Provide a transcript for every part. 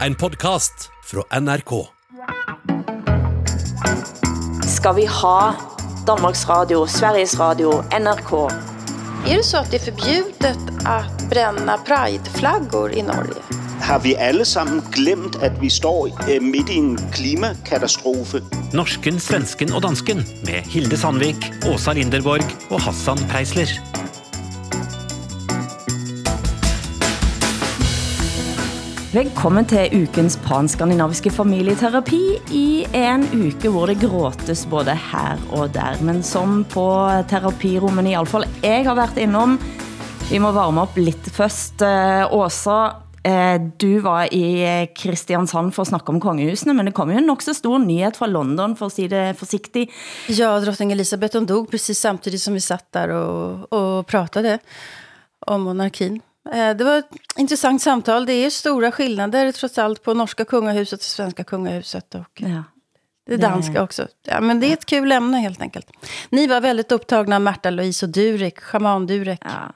En podkast fra NRK. Ska vi ha Danmarks Radio, Sveriges Radio, NRK? Är det så att det är förbjudet att bränna prideflaggor i Norge? Har vi alle sammen glemt, at vi står øh, midt i en klimakatastrofe? Norsken, svensken og dansken med Hilde Sandvik, Åsa Linderborg og Hassan Preisler. Velkommen til ukens panskandinaviske familieterapi i en uke hvor det gråtes både her og der. Men som på terapirummen i alle fall jeg har været innom, vi må varme op lidt først. Eh, Åsa, eh, du var i Kristiansand for at snakke om kongehusene, men det kom jo en nok så stor nyhed fra London, for at sige det forsigtigt. Ja, drottning Elisabeth hon dog precis samtidigt som vi satt där och, och pratade om monarkin. Eh, Det var ett intressant samtal. Det är stora skillnader trots allt på norska kungahuset och svenska kungahuset och Ja. det danska också. Ja, men det är ett kul ämne helt enkelt. Ni var väldigt upptagna av Märta, Louise och Durek, shaman Durek. Ja.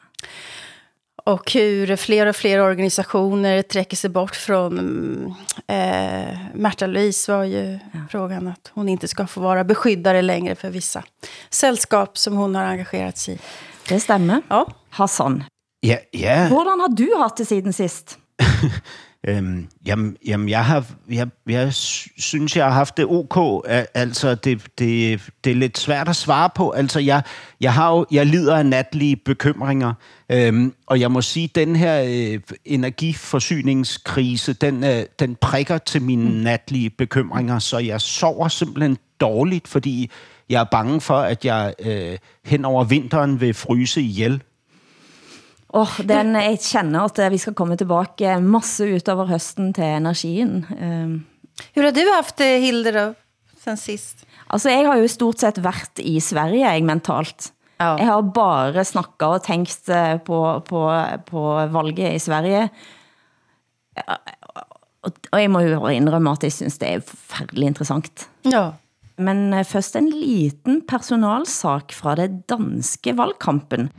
Och hur fler och fler organisationer träcker sig bort från... Eh, Märta Louise var ju frågan att hon inte ska få vara beskyddare längre för vissa sällskap som hon har engagerat sig i. Det stemmer. Ja. Hassan, Ja, ja. hvordan har du haft det siden sist? Øhm, jamen, jamen jeg, har, jeg, jeg sy- synes, jeg har haft det ok. Al- Altså, det, det, det er lidt svært at svare på. Altså, jeg, jeg, har jo, jeg lider af natlige bekymringer, øhm, og jeg må sige, den her øh, energiforsyningskrise, den, øh, den prikker til mine natlige bekymringer, så jeg sover simpelthen dårligt, fordi jeg er bange for, at jeg øh, hen over vinteren vil fryse ihjel. Oh, den, jeg kender at eh, vi skal komme tilbage masse ut over høsten til energien. Um, Hur har du haft det, Hilde, då, sen sist? altså, jeg har jo stort set været i Sverige, jeg mentalt. Ja. Jeg har bare snakket og tænkt eh, på, på, på valget i Sverige. Og, jeg må jo indrømme, at jeg synes det er forfærdelig interessant. Ja. Men eh, først en liten personalsak fra det danske valgkampen.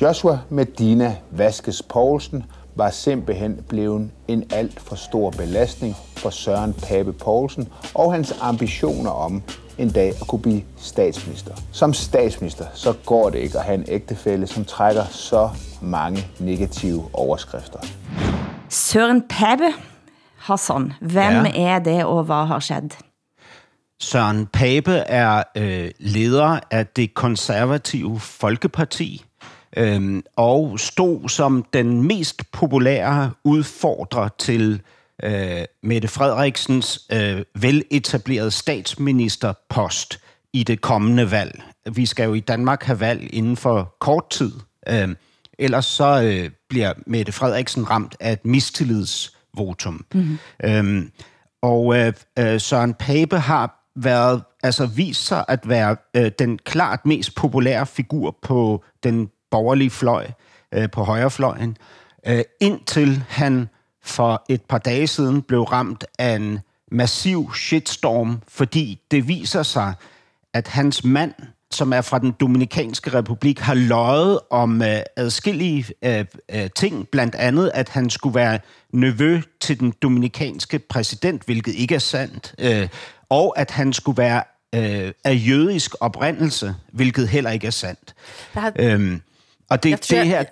Joshua Medina Vaskes Poulsen var simpelthen blevet en alt for stor belastning for Søren Pape Poulsen og hans ambitioner om en dag at kunne blive statsminister. Som statsminister, så går det ikke at have en ægtefælle, som trækker så mange negative overskrifter. Søren Pape Hassan, hvem Ja. er det og hvad har skjedd? Søren Pape er øh, leder af det konservative Folkeparti øh, og stod som den mest populære udfordrer til øh, Mette Frederiksens øh, veletablerede statsministerpost i det kommende valg. Vi skal jo i Danmark have valg inden for kort tid. Øh, ellers så øh, bliver Mette Frederiksen ramt af et mistillidsvotum. Mm-hmm. Øhm, og øh, øh, Søren Pape har været, altså vist sig at være øh, den klart mest populære figur på den borgerlige fløj, øh, på højrefløjen, øh, indtil han for et par dage siden blev ramt af en massiv shitstorm, fordi det viser sig, at hans mand, som er fra den Dominikanske Republik, har løjet om øh, adskillige øh, øh, ting, blandt andet, at han skulle være nevø til den dominikanske præsident, hvilket ikke er sandt, øh, og at han skulle være øh, af jødisk oprindelse, hvilket heller ikke er sandt. Det har, Øhm, og det, tror, det her,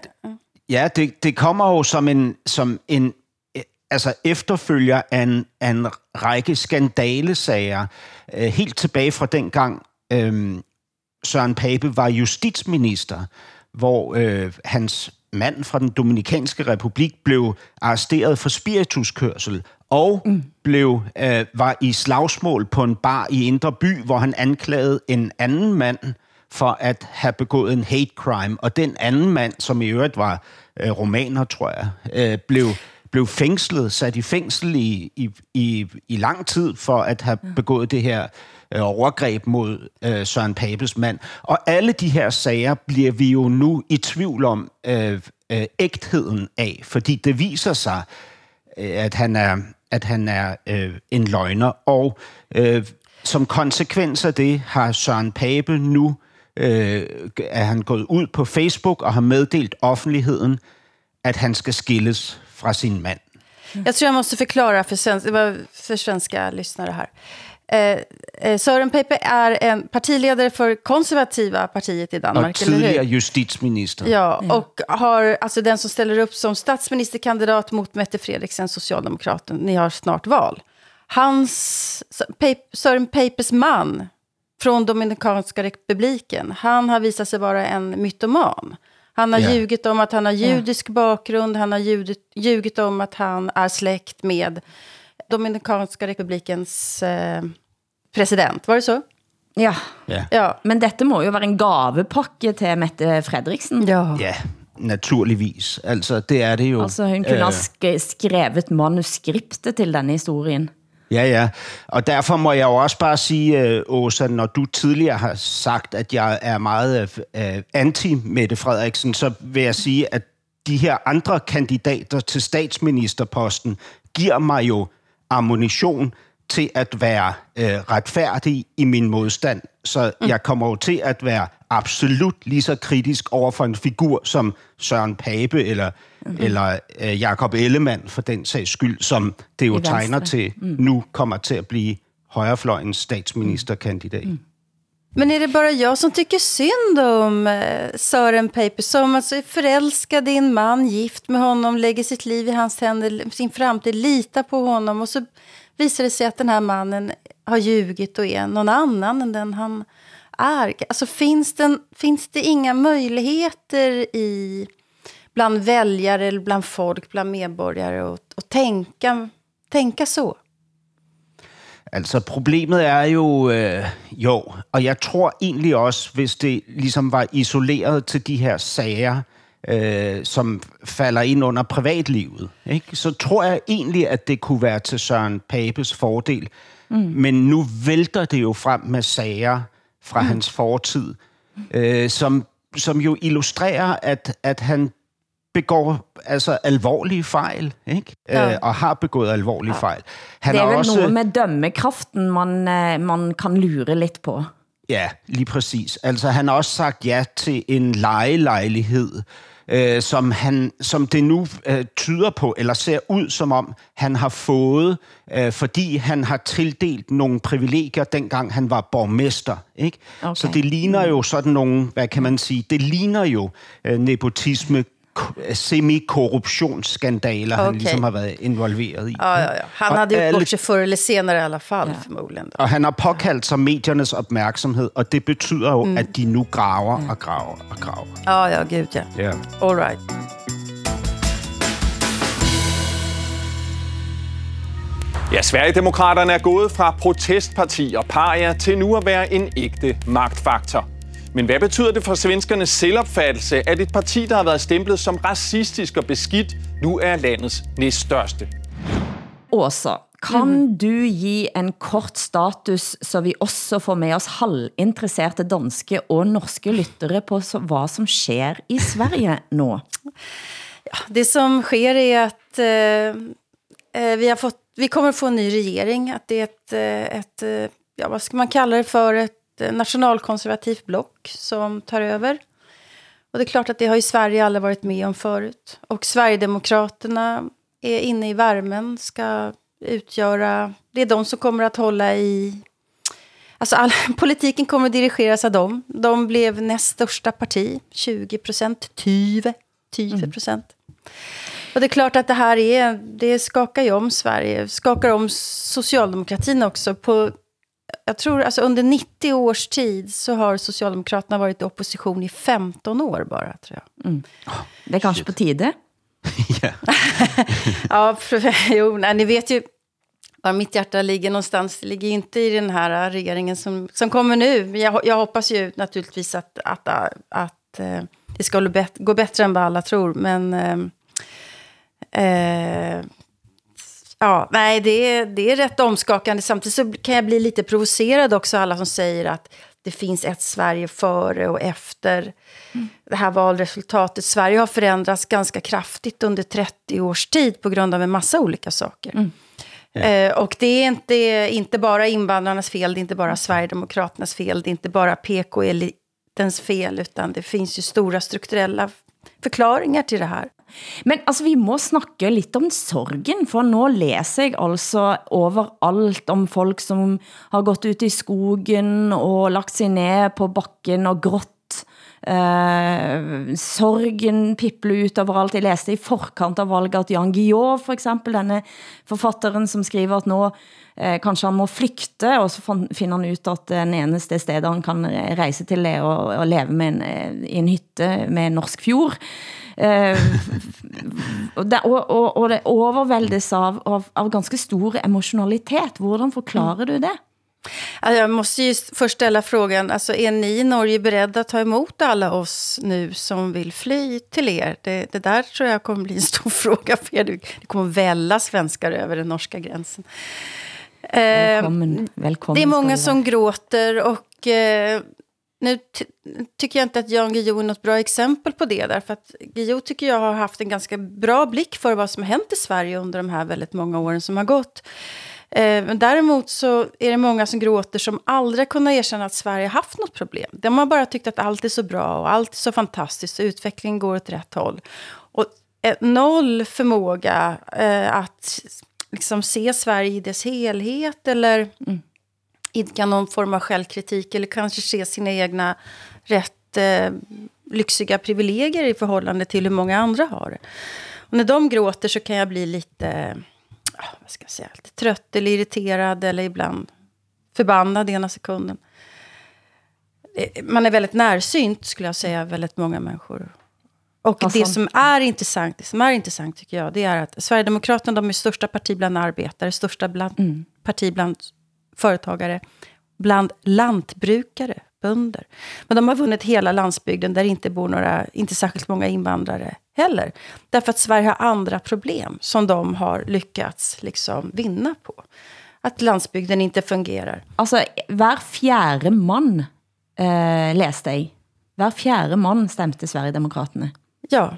ja, det, det kommer jo som en, som en øh, altså efterfølger af en, af en række skandalesager, øh, helt tilbage fra dengang øh, Søren Pape var justitsminister, hvor øh, hans mand fra den Dominikanske Republik blev arresteret for spirituskørsel og mm. blev øh, var i slagsmål på en bar i Indre By, hvor han anklagede en anden mand for at have begået en hate crime. Og den anden mand, som i øvrigt var øh, romaner, tror jeg, øh, blev, blev fængslet, sat i fængsel i, i, i, i lang tid for at have begået det her øh, overgreb mod øh, Søren Papes mand. Og alle de her sager bliver vi jo nu i tvivl om øh, øh, ægtheden af, fordi det viser sig, øh, at han er, at han er øh, en løgner. Og øh, som konsekvens af det har Søren Pape nu øh, er han gået ud på Facebook og har meddelt offentligheden, at han skal skilles fra sin mand. Jag tror jag måste förklara för, svensk, för svenska lyssnare här. Eh, eh, Søren Pape är en partiledare för konservativa partiet i Danmark, eller tidligere hur? justitsminister. Ja, och har, alltså den som ställer upp som statsministerkandidat mot Mette Fredriksen, Socialdemokraten. Ni har snart val. Hans, Pape, Søren Papes man från Dominikanska republiken, han har visat sig vara en mytoman. Han har Ja. ljugit om att han har judisk bakgrund, han har ljugit, ljugit om att han är släkt med Dominikanska republikens eh, president. Var det så? Ja. Ja. Ja. Men dette må jo være en gavepakke til Mette Fredriksen. Ja. ja, naturligvis. Altså, det er det jo. Altså, hun kunne ha sk- skrevet manuskriptet til denne historien. Ja, ja. Og derfor må jeg jo også bare sige, øh, Åsa, når du tidligere har sagt, at jeg er meget øh, anti-Mette Frederiksen, så vil jeg sige, at de her andre kandidater til statsministerposten giver mig jo ammunition til at være øh, retfærdig i min modstand. Så mm. jeg kommer jo til at være absolut lige så kritisk over for en figur som Søren Pape eller, mm-hmm. eller øh, Jakob Ellemann for den sags skyld, som det jo I Venstre. tegner til mm. nu kommer til at blive højrefløjens statsministerkandidat. Mm. Men är det bara jag som tycker synd om eh, Søren Pape som alltså är förälskad i en man, gift med honom, lägger sitt liv i hans händer, sin framtid, litar på honom och så visar det sig att den här mannen har ljugit och är någon annan än den han är. Alltså finns, den, finns det inga möjligheter i bland väljare, eller bland folk, bland medborgare att, att tänka, tänka så? Altså, problemet er jo, øh, jo, og jeg tror egentlig også, hvis det ligesom var isoleret til de her sager, øh, som falder ind under privatlivet, ikke? så tror jeg egentlig, at det kunne være til Søren Papes fordel. Mm. Men nu vælter det jo frem med sager fra mm. hans fortid, øh, som, som jo illustrerer, at, at han begår altså alvorlige fejl, ikke? Ja. Øh, og har begået alvorlige ja. fejl. Han Det er vel også, noget med dømmekraften, man, eh, man kan lure lidt på. Ja, lige præcis. Altså, han har også sagt ja til en lejelejlighed, øh, som, han, som det nu øh, tyder på, eller ser ud som om, han har fået, øh, fordi han har tildelt nogle privilegier, dengang han var borgmester. Ikke? Okay. Så det ligner jo sådan nogle, hvad kan man sige, det ligner jo øh, nepotisme, ko- semi-korruptionsskandaler, han Okay. ligesom har været involveret i. Ja, ja, ja. Han hade gjort bort sig förr eller senare i alla fall, förmodligen. Då. Og han har påkaldt sig mediernes opmærksomhed, og det betyder jo, mm. at de nu graver og graver og graver. Ja, ja, gud ja. Ja. All right. Ja, Sverigedemokraterne er gået fra protestparti og paria til nu at være en ægte magtfaktor. Men hvad betyder det for svenskernes selvopfattelse, at et parti, der har været stemplet som racistisk og beskidt, nu er landets næststørste? Åsa, kan du give en kort status, så vi også får med os halvinteresserte danske og norske lyttere på så, hvad som sker i Sverige nå? Det som sker är att eh, eh, vi, har fått, vi kommer få en ny regering. Att det är ett, eh, ett eh, ja, vad ska man kalla det för, ett eh, nationalkonservativt block som tar över. Och det är klart att det har ju Sverige aldrig varit med om förut. Och Sverigedemokraterna är inne i värmen, ska utgöra... Det är de som kommer att hålla i... Alltså all, politiken kommer att dirigeras av dem. De blev näst största parti, 20 procent, 20, 20 procent. Och det är klart att det här är, det skakar ju om Sverige, skakar om socialdemokratin också. På, jag tror, alltså under 90 års tid så har Socialdemokraterna varit i opposition i 15 år bara, tror jag. Det er kanskje på tide? ja. Jo, nej, ni vet ju var mitt hjärta ligger någonstans. Det ligger inte i den här regeringen som, som kommer nu. Jag, jag hoppas ju naturligtvis att, att, att, eh, det ska gå bättre än vad alla tror. Men eh, eh, ja, nej, det är, det är rätt omskakande. Samtidigt så kan jag bli lite provocerad också, alla som säger att det finns ett Sverige före och efter det här valresultatet. Sverige har förändrats ganska kraftigt under 30 års tid på grund av en massa olika saker. Eh, och det är inte, inte bara invandrarnas fel, det är inte bara Sverigedemokraternas fel, det är inte bara PK-elitens fel, utan det finns ju stora strukturella förklaringar till det här. Men altså, vi må snakke lidt om sorgen, for nu læser jeg altså overalt om folk, som har gått ut i skogen og lagt sig ned på bakken og grått. Uh, sorgen pipler ut overalt. Jeg læste i forkant av valget at Jan Guillaume, for eksempel, denne forfatteren, som skriver at nå eh, kanskje han må flygte, og så finder han ut at eh, den eneste sted han kan rejse til er at, at leve med en, eh, i en hytte med en norsk fjord. Eh, det, og, og, og det overvældes av, av, av ganske stor emotionalitet. Hvordan forklarer du det? Jag måste ju först ställa frågan, alltså är ni i Norge beredda att ta emot alla oss nu som vill fly till er? Det, det där tror jag kommer bli en stor fråga för er. Det kommer välla svenskar över den norska gränsen. Välkommen, eh, välkommen. Det är många som gråter och eh, nu tycker jag inte att Jan Guillou är något bra exempel på det. Därför att Guillou tycker jag har haft en ganska bra blick för vad som har hänt i Sverige under de här väldigt många åren som har gått. Eh, men däremot så är det många som gråter som aldrig kunnat erkänna att Sverige haft något problem. De har bara tyckt att allt är så bra och allt är så fantastiskt och utvecklingen går åt rätt håll. Och eh, noll förmåga eh, att liksom se Sverige i dess helhet eller mm idka någon form av självkritik eller kanske se sina egna rätt eh, lyxiga privilegier i förhållande till hur många andra har. Och när de gråter så kan jag bli lite, vad ska jag säga, lite trött eller irriterad eller ibland förbannad ena sekunden. Eh, man är väldigt närsynt skulle jag säga, väldigt många människor. Och det som är intressant, det som är intressant tycker jag, det är att Sverigedemokraterna, de är största parti bland arbetare, största bland, mm. parti bland företagare, bland lantbrukare, bönder. Men de har vunnit hela landsbygden där det inte bor några, inte särskilt många invandrare heller. Därför att Sverige har andra problem som de har lyckats liksom vinna på. Att landsbygden inte fungerar. Alltså, var fjärde man eh, läste jag. Var fjärde man stämte Sverigedemokraterna. Ja,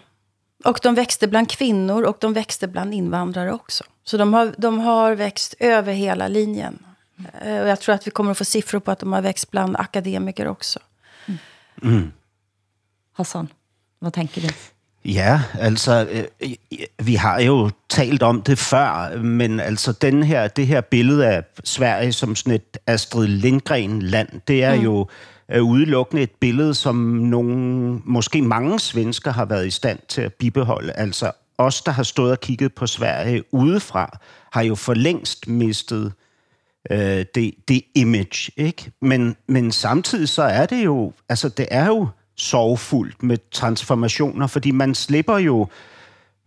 och de växte bland kvinnor och de växte bland invandrare också. Så de har, de har växt över hela linjen. Mm. Och jag tror att vi kommer att få siffror på att de har växt bland akademiker också. Mm. Mm. Hassan, vad tänker du? Ja, altså, øh, vi har jo talt om det før, men altså den her, det her billede af Sverige som sådan et Astrid Lindgren-land, det er mm. jo er udelukkende et billede, som nogle, måske mange svensker har været i stand til at bibeholde. Altså os, der har stået og kigget på Sverige udefra, har jo for længst mistet øh, det, det image, ikke? Men, men samtidig så er det jo, altså det er jo sorgfuldt med transformationer, fordi man slipper jo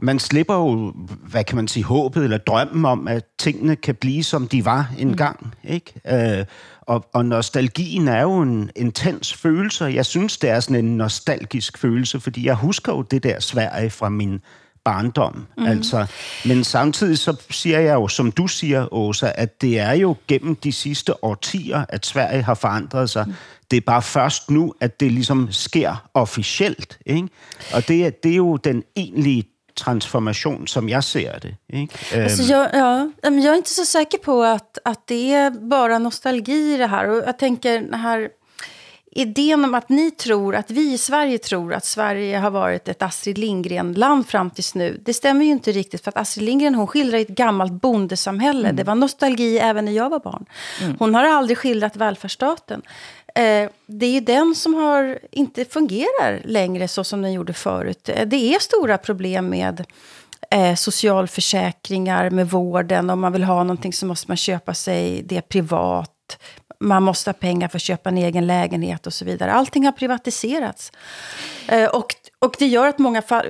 man slipper jo, hvad kan man sige, håbet eller drømmen om, at tingene kan blive, som de var engang. Mm. Ikke? Øh, og, og nostalgien er jo en intens følelse, jeg synes, det er sådan en nostalgisk følelse, fordi jeg husker jo det der Sverige fra min barndom. Mm. Altså, men samtidig så siger jeg jo, som du siger, Åsa, at det er jo gennem de sidste årtier, at Sverige har forandret sig. Mm. Det er bare først nu, at det ligesom sker officielt. Ikke? Og det, det er jo den egentlige transformation som jag ser det. Ikke? Alltså jag, ja, jag är inte så säker på att, att det är bara nostalgi i det här. Och jag tänker den här idén om att ni tror, att vi i Sverige tror att Sverige har varit ett Astrid Lindgren-land fram tills nu. Det stämmer ju inte riktigt, för att Astrid Lindgren hon skildrar ett gammalt bondesamhälle. Mm. Det var nostalgi även när jag var barn. Mm. Hon har aldrig skildrat välfärdsstaten. Eh, det är ju den som har, inte fungerar längre så som den gjorde förut. Eh, det är stora problem med eh, socialförsäkringar, med vården. Om man vill ha någonting så måste man köpa sig det privat. Man måste ha pengar för att köpa en egen lägenhet och så vidare. Allting har privatiserats. Eh, och, och det gör att många fall...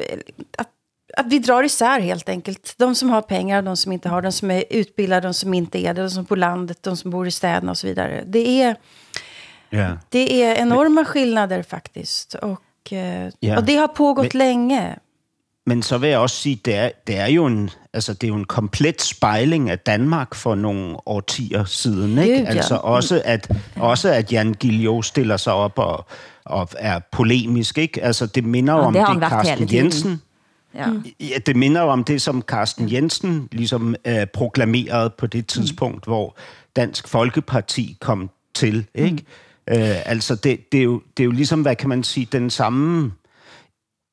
Att, att vi drar isär helt enkelt. De som har pengar och de som inte har. De som är utbildade, de som inte är det. De som bor på landet, de som bor i städerna och så vidare. Det är Yeah. Det är enorma skillnader faktiskt. Och, yeah. och det har pågått men, länge. Men så vil jeg også sige, det er, det er jo en, altså, det er jo en komplet spejling af Danmark for nogle årtier siden. Ikke? Det, ja. Altså også at, også at Jan Guillou stiller sig op og, og er polemisk. Ikke? Altså, det minder jo om det, det Carsten Jensen... Ja. ja, det minder jo om det, som Carsten Jensen ligesom øh, proklamerede på det tidspunkt, mm. hvor Dansk Folkeparti kom til. Ikke? Mm. Øh, altså, det, det, er jo, det er jo ligesom, hvad kan man sige, den samme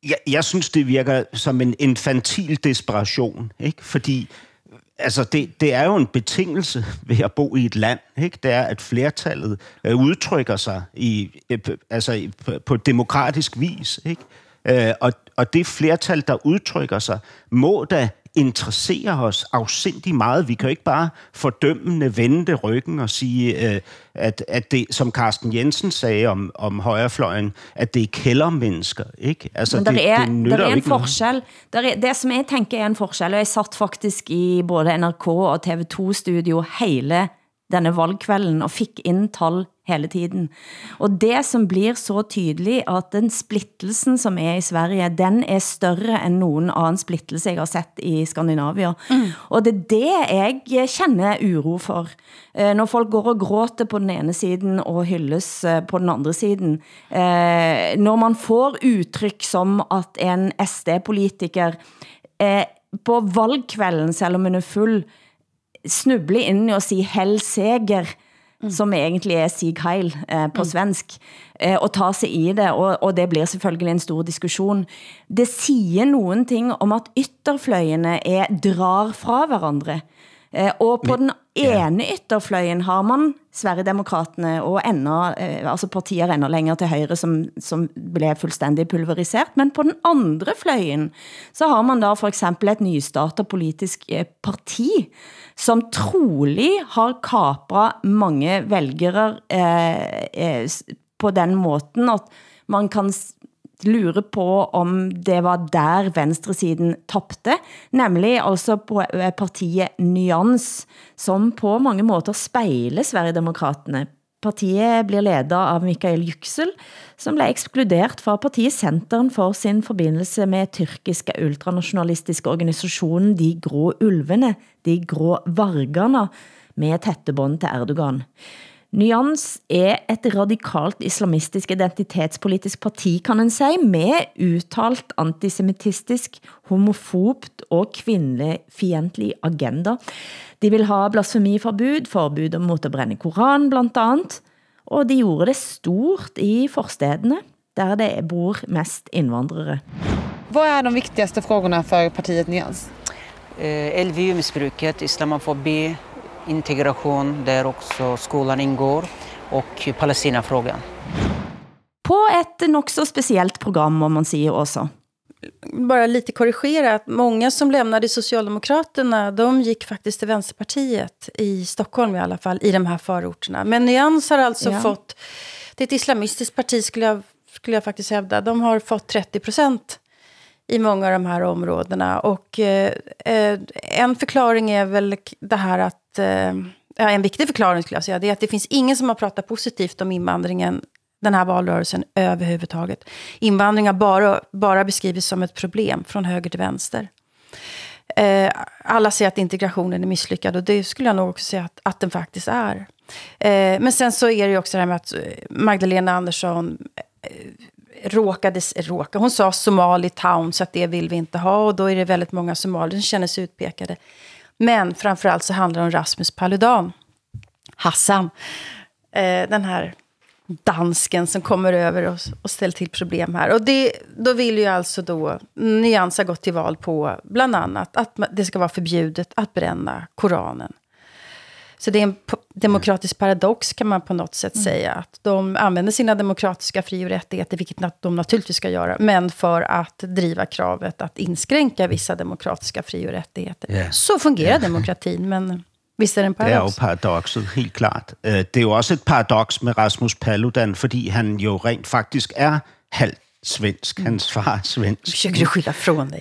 jeg, jeg synes, det virker som en infantil desperation, ikke? Fordi altså det, det er jo en betingelse ved at bo i et land, ikke? Det er, at flertallet øh, udtrykker sig i, øh, altså på, på demokratisk vis, ikke? Øh, og, og det flertal, der udtrykker sig, må da interessere os afsindig meget. Vi kan jo ikke bare fordømmende vende ryggen og sige, øh, at, at det, som Carsten Jensen sagde om, om højrefløjen, at det er kældermennesker. Ikke? Altså, Men der det, er, det der er en forskel. Der er, det som jeg tænker er en forskel, og jeg satt faktisk i både NRK og TV2-studio hele denne valgkvelden og fik ind tal hele tiden. Og det som blir så tydelig, at den splittelsen som er i Sverige, den er større end nogen anden splittelse jeg har sett i Skandinavia. Mm. Og det er det jeg känner uro for. Eh, når folk går og gråter på den ene siden og hylles eh, på den andre siden. Eh, når man får udtryk som at en SD-politiker på valgkvelden, selv om man er full, snuble ind i at sige hell seger, mm. som egentlig er Sig Heil eh, på mm. svensk, eh, og ta sig i det, og, og det blir selvfølgelig en stor diskussion. Det siger nogen ting om at ytterfløjene er drar fra hverandre. Eh, og på den ene ytterfløjen har man Sverigedemokraterne og enda, eh, altså partier enda længere til højre, som, som blev fuldstændig pulveriseret. Men på den andre fløjen, så har man da for eksempel et nystartet politisk eh, parti, som trolig har kapret mange vælgere eh, eh, på den måten, at man kan lure på om det var der venstresiden tabte, nemlig altså på eh, partiet Nyans, som på mange måter spejler Sverigedemokraterne. Partiet blir ledet av Mikael Yüksel, som blev ekskluderet fra partiet Centeren for sin forbindelse med tyrkiske ultranationalistiske organisationen De Grå Ulvene, De Grå Vargarna, med tætte bånd til Erdogan. Nyans er et radikalt islamistisk identitetspolitisk parti, kan en sige, med uttalt antisemitistisk, homofobt og kvindefientlig agenda. De vil ha blasfemiforbud, forbud mot at brænde Koran blandt andet, og de gjorde det stort i forstedene, der det bor mest indvandrere. Hvad er de vigtigaste frågorna för partiet Nyans? Eh, LVU-missbruket, islamofobi, integration där också skolan ingår och Palestinafrågan. På ett nog så speciellt program om man säger också. Bara lite korrigera, att många som lämnade Socialdemokraterna, de gick faktiskt till Vänsterpartiet i Stockholm i alla fall, i de här förorterna. Men Nyans har alltså ja. fått, det är ett islamistiskt parti skulle jag, skulle jag faktiskt hävda, de har fått 30 procent i många av de här områdena. Och eh, eh, en förklaring är väl det här att, eh, en viktig förklaring skulle jag säga, det är att det finns ingen som har pratat positivt om invandringen den här valrörelsen överhuvudtaget. Invandring har bara, bara beskrivits som ett problem från höger till vänster. Eh, alla säger att integrationen är misslyckad och det skulle jag nog också säga att, att den faktiskt är. Eh, men sen så är det ju också det här med att eh, Magdalena Andersson eh, råkade, råka, hon sa Somali Town, så att det vill vi inte ha. Och då är det väldigt många somalier som känner sig utpekade. Men framförallt så handlar det om Rasmus Paludan, Hassan. Eh, den här dansken som kommer över och, och ställer till problem här. Och det, då vill ju alltså då Nyans ha gått till val på bland annat att det ska vara förbjudet att bränna Koranen. Så det är en demokratisk paradox kan man på något sätt mm. säga. Att de använder sina demokratiska fri- och rättigheter, vilket de naturligtvis ska göra, men för att driva kravet att inskränka vissa demokratiska fri- och rättigheter. Yeah. Så fungerar yeah. demokratin, men Visst er det en paradox? Det er jo paradokset, helt klart. Øh, det er jo også et paradoks med Rasmus Paludan, fordi han jo rent faktisk er halvt svensk. Hans far er svensk. Försöker du skylla från dig?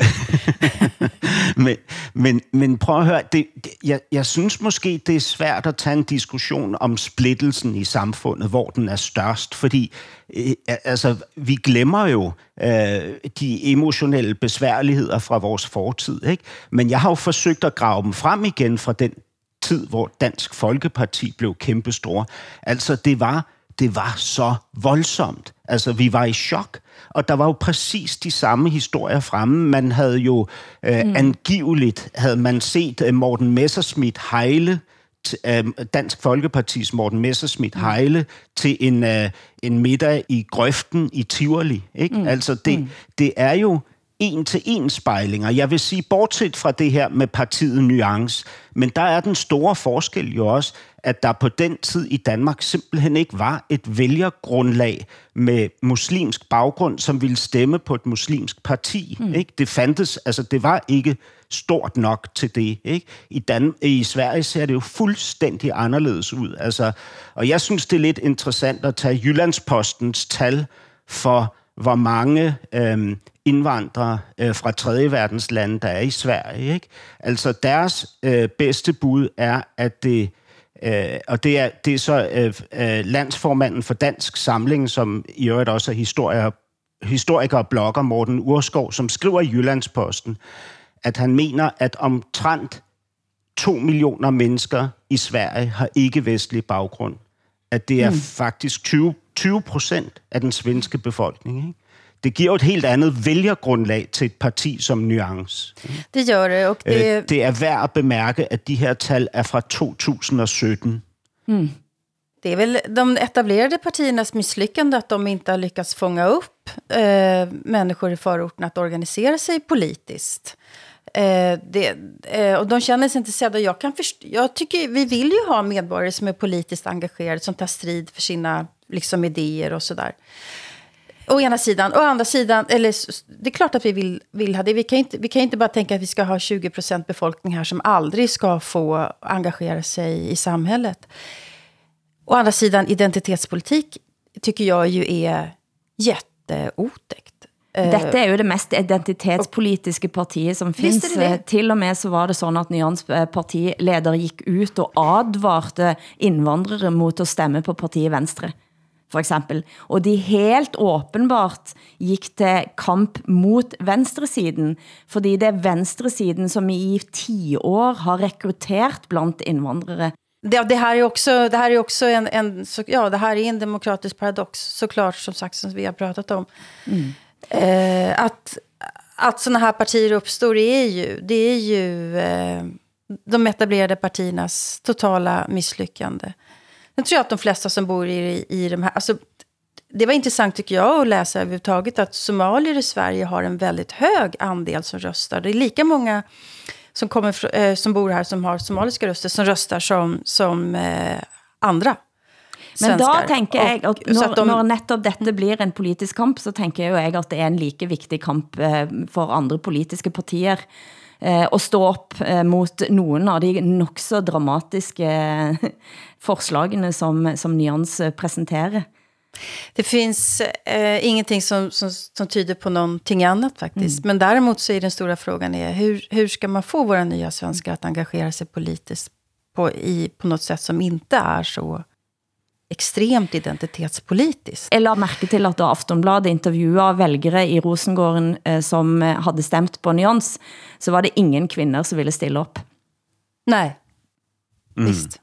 men, men, men prøv at høre, det, det, jeg, jeg synes måske, det er svært at tage en diskussion om splittelsen i samfundet, hvor den er størst, fordi øh, altså, vi glemmer jo øh, de emotionelle besværligheder fra vores fortid, ikke? men jeg har jo forsøgt at grave dem frem igen fra den tid, hvor Dansk Folkeparti blev kæmpestor. Altså, det var det var så voldsomt. Altså, vi var i chok, og der var jo præcis de samme historier fremme. Man havde jo øh, mm. angiveligt, havde man set uh, Morten Messerschmidt hejle øh, Dansk Folkepartis Morten Messerschmidt mm. Heile til en, øh, en middag i grøften i Tivoli. Ikke? Mm. Altså, det, mm. det er jo en-til-en spejlinger. Jeg vil sige, bortset fra det her med partiet Nuance, men der er den store forskel jo også, at der på den tid i Danmark simpelthen ikke var et vælgergrundlag med muslimsk baggrund, som ville stemme på et muslimsk parti. Mm. Ikke? Det fandtes, altså det var ikke stort nok til det. Ikke? I, Dan- I Sverige ser det jo fuldstændig anderledes ud. Altså, og jeg synes, det er lidt interessant at tage Jyllandspostens tal for, hvor mange øhm, indvandrere øh, fra tredje verdens lande, der er i Sverige. Ikke? Altså deres øh, bedste bud er, at det Øh, og det er, det er så øh, øh, landsformanden for Dansk Samling, som i øvrigt også er historiker, historiker og blogger, Morten Urskov, som skriver i Jyllandsposten, at han mener, at omtrent 2 millioner mennesker i Sverige har ikke-vestlig baggrund. At det er mm. faktisk 20, 20 procent af den svenske befolkning. Ikke? Det giver et helt andet vælgergrundlag til et parti som Nuance. Det gør det. Og det... Øh, det er værd at bemærke, at de her tal er fra 2017. Mm. Det är väl de etablerade partiernas misslyckande att de inte har lyckats fånga upp eh, människor i förorten att organisera sig politiskt. Eh, det, eh, och de känner sig inte sedda. Jag, kan jag tycker vi vill ju ha medborgare som är politiskt engagerade, som tar strid för sina liksom, idéer och sådär. Å ena sidan. Å andra sidan, eller det är klart att vi vill, vill ha det. Vi kan, inte, vi kan inte bara tänka att vi ska ha 20 procent befolkning här som aldrig ska få engagera sig i samhället. Å andra sidan, identitetspolitik tycker jag ju är jätteotäckt. Eh, Dette er jo det mest identitetspolitiske partiet som findes. Det det? Til og med så var det sådan, at Nyans eh, partileder gik ut og advarte indvandrere mot at stemme på partiet Venstre for eksempel. Og de helt åbenbart gik til kamp mot venstresiden, fordi det er venstresiden, som i 10 år har rekrutteret blandt indvandrere. Det, det här är också, det här är också en, en, så, ja, det här är en demokratisk paradox, såklart, som sagt, som vi har pratat om. Mm. Eh, att, att sådana här partier uppstår är ju, det är ju eh, de etablerade partiernas totala misslyckande. Jag tror att de flesta som bor i, i de här... Alltså, det var intressant tycker jag att läsa överhuvudtaget att somalier i Sverige har en väldigt hög andel som röstar. Det är lika många som, kommer, eh, som bor här som har somaliska röster som röstar som, som eh, andra. Men da tænker jeg, at når, de, når netop dette blir en politisk kamp, så tænker jeg jo jeg, at det er en like vigtig kamp eh, for andre politiske partier eh, at stå op eh, mot nogen av de nok så dramatiske forslagene som, som Nyans presenterer. Det finns eh, ingenting som, som, som tyder på någonting annat faktiskt. Mm. Men däremot så är den stora frågan är hur, hur ska man få våra nya svenskar att engagera sig politiskt på, i, på något sätt som inte är så ekstremt identitetspolitisk. Jeg la mærke til at da Aftonbladet intervjuede vælgere i Rosengården, eh, som eh, havde stemt på Nyans, så var det ingen kvinder, som ville stille op. Nej, mm. vist.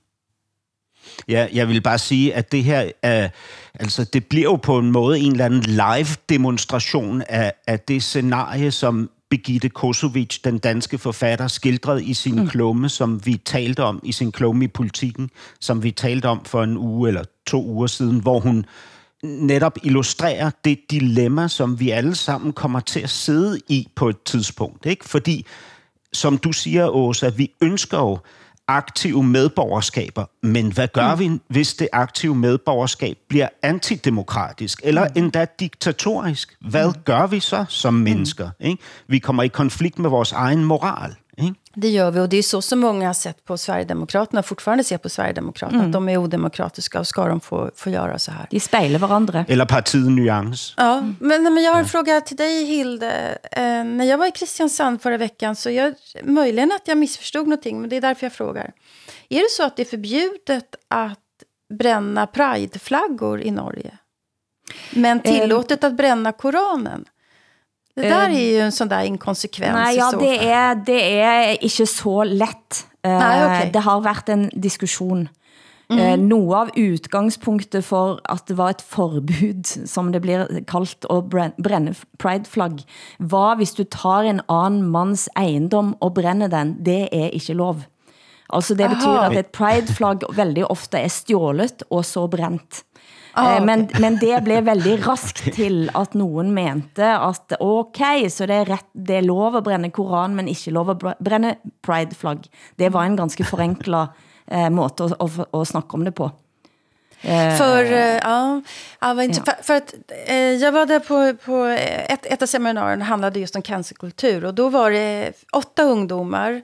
Ja, jeg vil bare sige, at det her, er, altså det bliver jo på en måde en eller anden live-demonstration af, af det scenarie, som Birgitte Kosovic, den danske forfatter, skildrede i sin mm. klumme, som vi talte om i sin klumme i politikken, som vi talte om for en uge eller to uger siden, hvor hun netop illustrerer det dilemma, som vi alle sammen kommer til at sidde i på et tidspunkt. Ikke? Fordi, som du siger, Åsa, vi ønsker jo, aktive medborgerskaber. Men hvad gør mm. vi, hvis det aktive medborgerskab bliver antidemokratisk eller mm. endda diktatorisk? Hvad mm. gør vi så som mennesker? Mm. Ikke? Vi kommer i konflikt med vores egen moral. Det gör vi och det är så som många har sett på Sverigedemokraterna, fortfarande ser på Sverigedemokraterna, mm. att de är odemokratiska och ska de få, få göra så här. De spejler varandra. Eller partiet Nyans. Ja, mm. men, men jag har en ja. fråga till dig Hilde. Eh, när jag var i Kristiansand förra veckan så jag, möjligen att jag missförstod någonting, men det är därför jag frågar. Är det så att det är förbjudet att bränna prideflaggor i Norge? Men tillåtet um, att bränna Koranen? Det der er jo en sån der inkonsekvens Nej, ja, det er, det er ikke så let. Nej, okay. Det har været en diskussion. Mm -hmm. Noget av udgangspunktet for at det var et forbud, som det bliver kaldt, at brænde pride-flagg, var hvis du tar en anden mands ejendom og brænder den, det er ikke lov. Altså det betyder Aha. at et pride-flagg veldig ofte er stjålet og så brændt. Ah, Eh, men, men det blev veldig raskt til at nogen mente at okay, så det er, ret, det er lov at brænde Koran, men ikke lov at br- brænde pride-flagg. Det var en ganske forenklet eh, måte at, at, at snakke om det på. Eh, För, eh, ja, ja, vad inte, Ja. för, för att eh, jag var där på, på ett, ett av seminarierna handlade just om cancerkultur. Och då var det åtta ungdomar eh,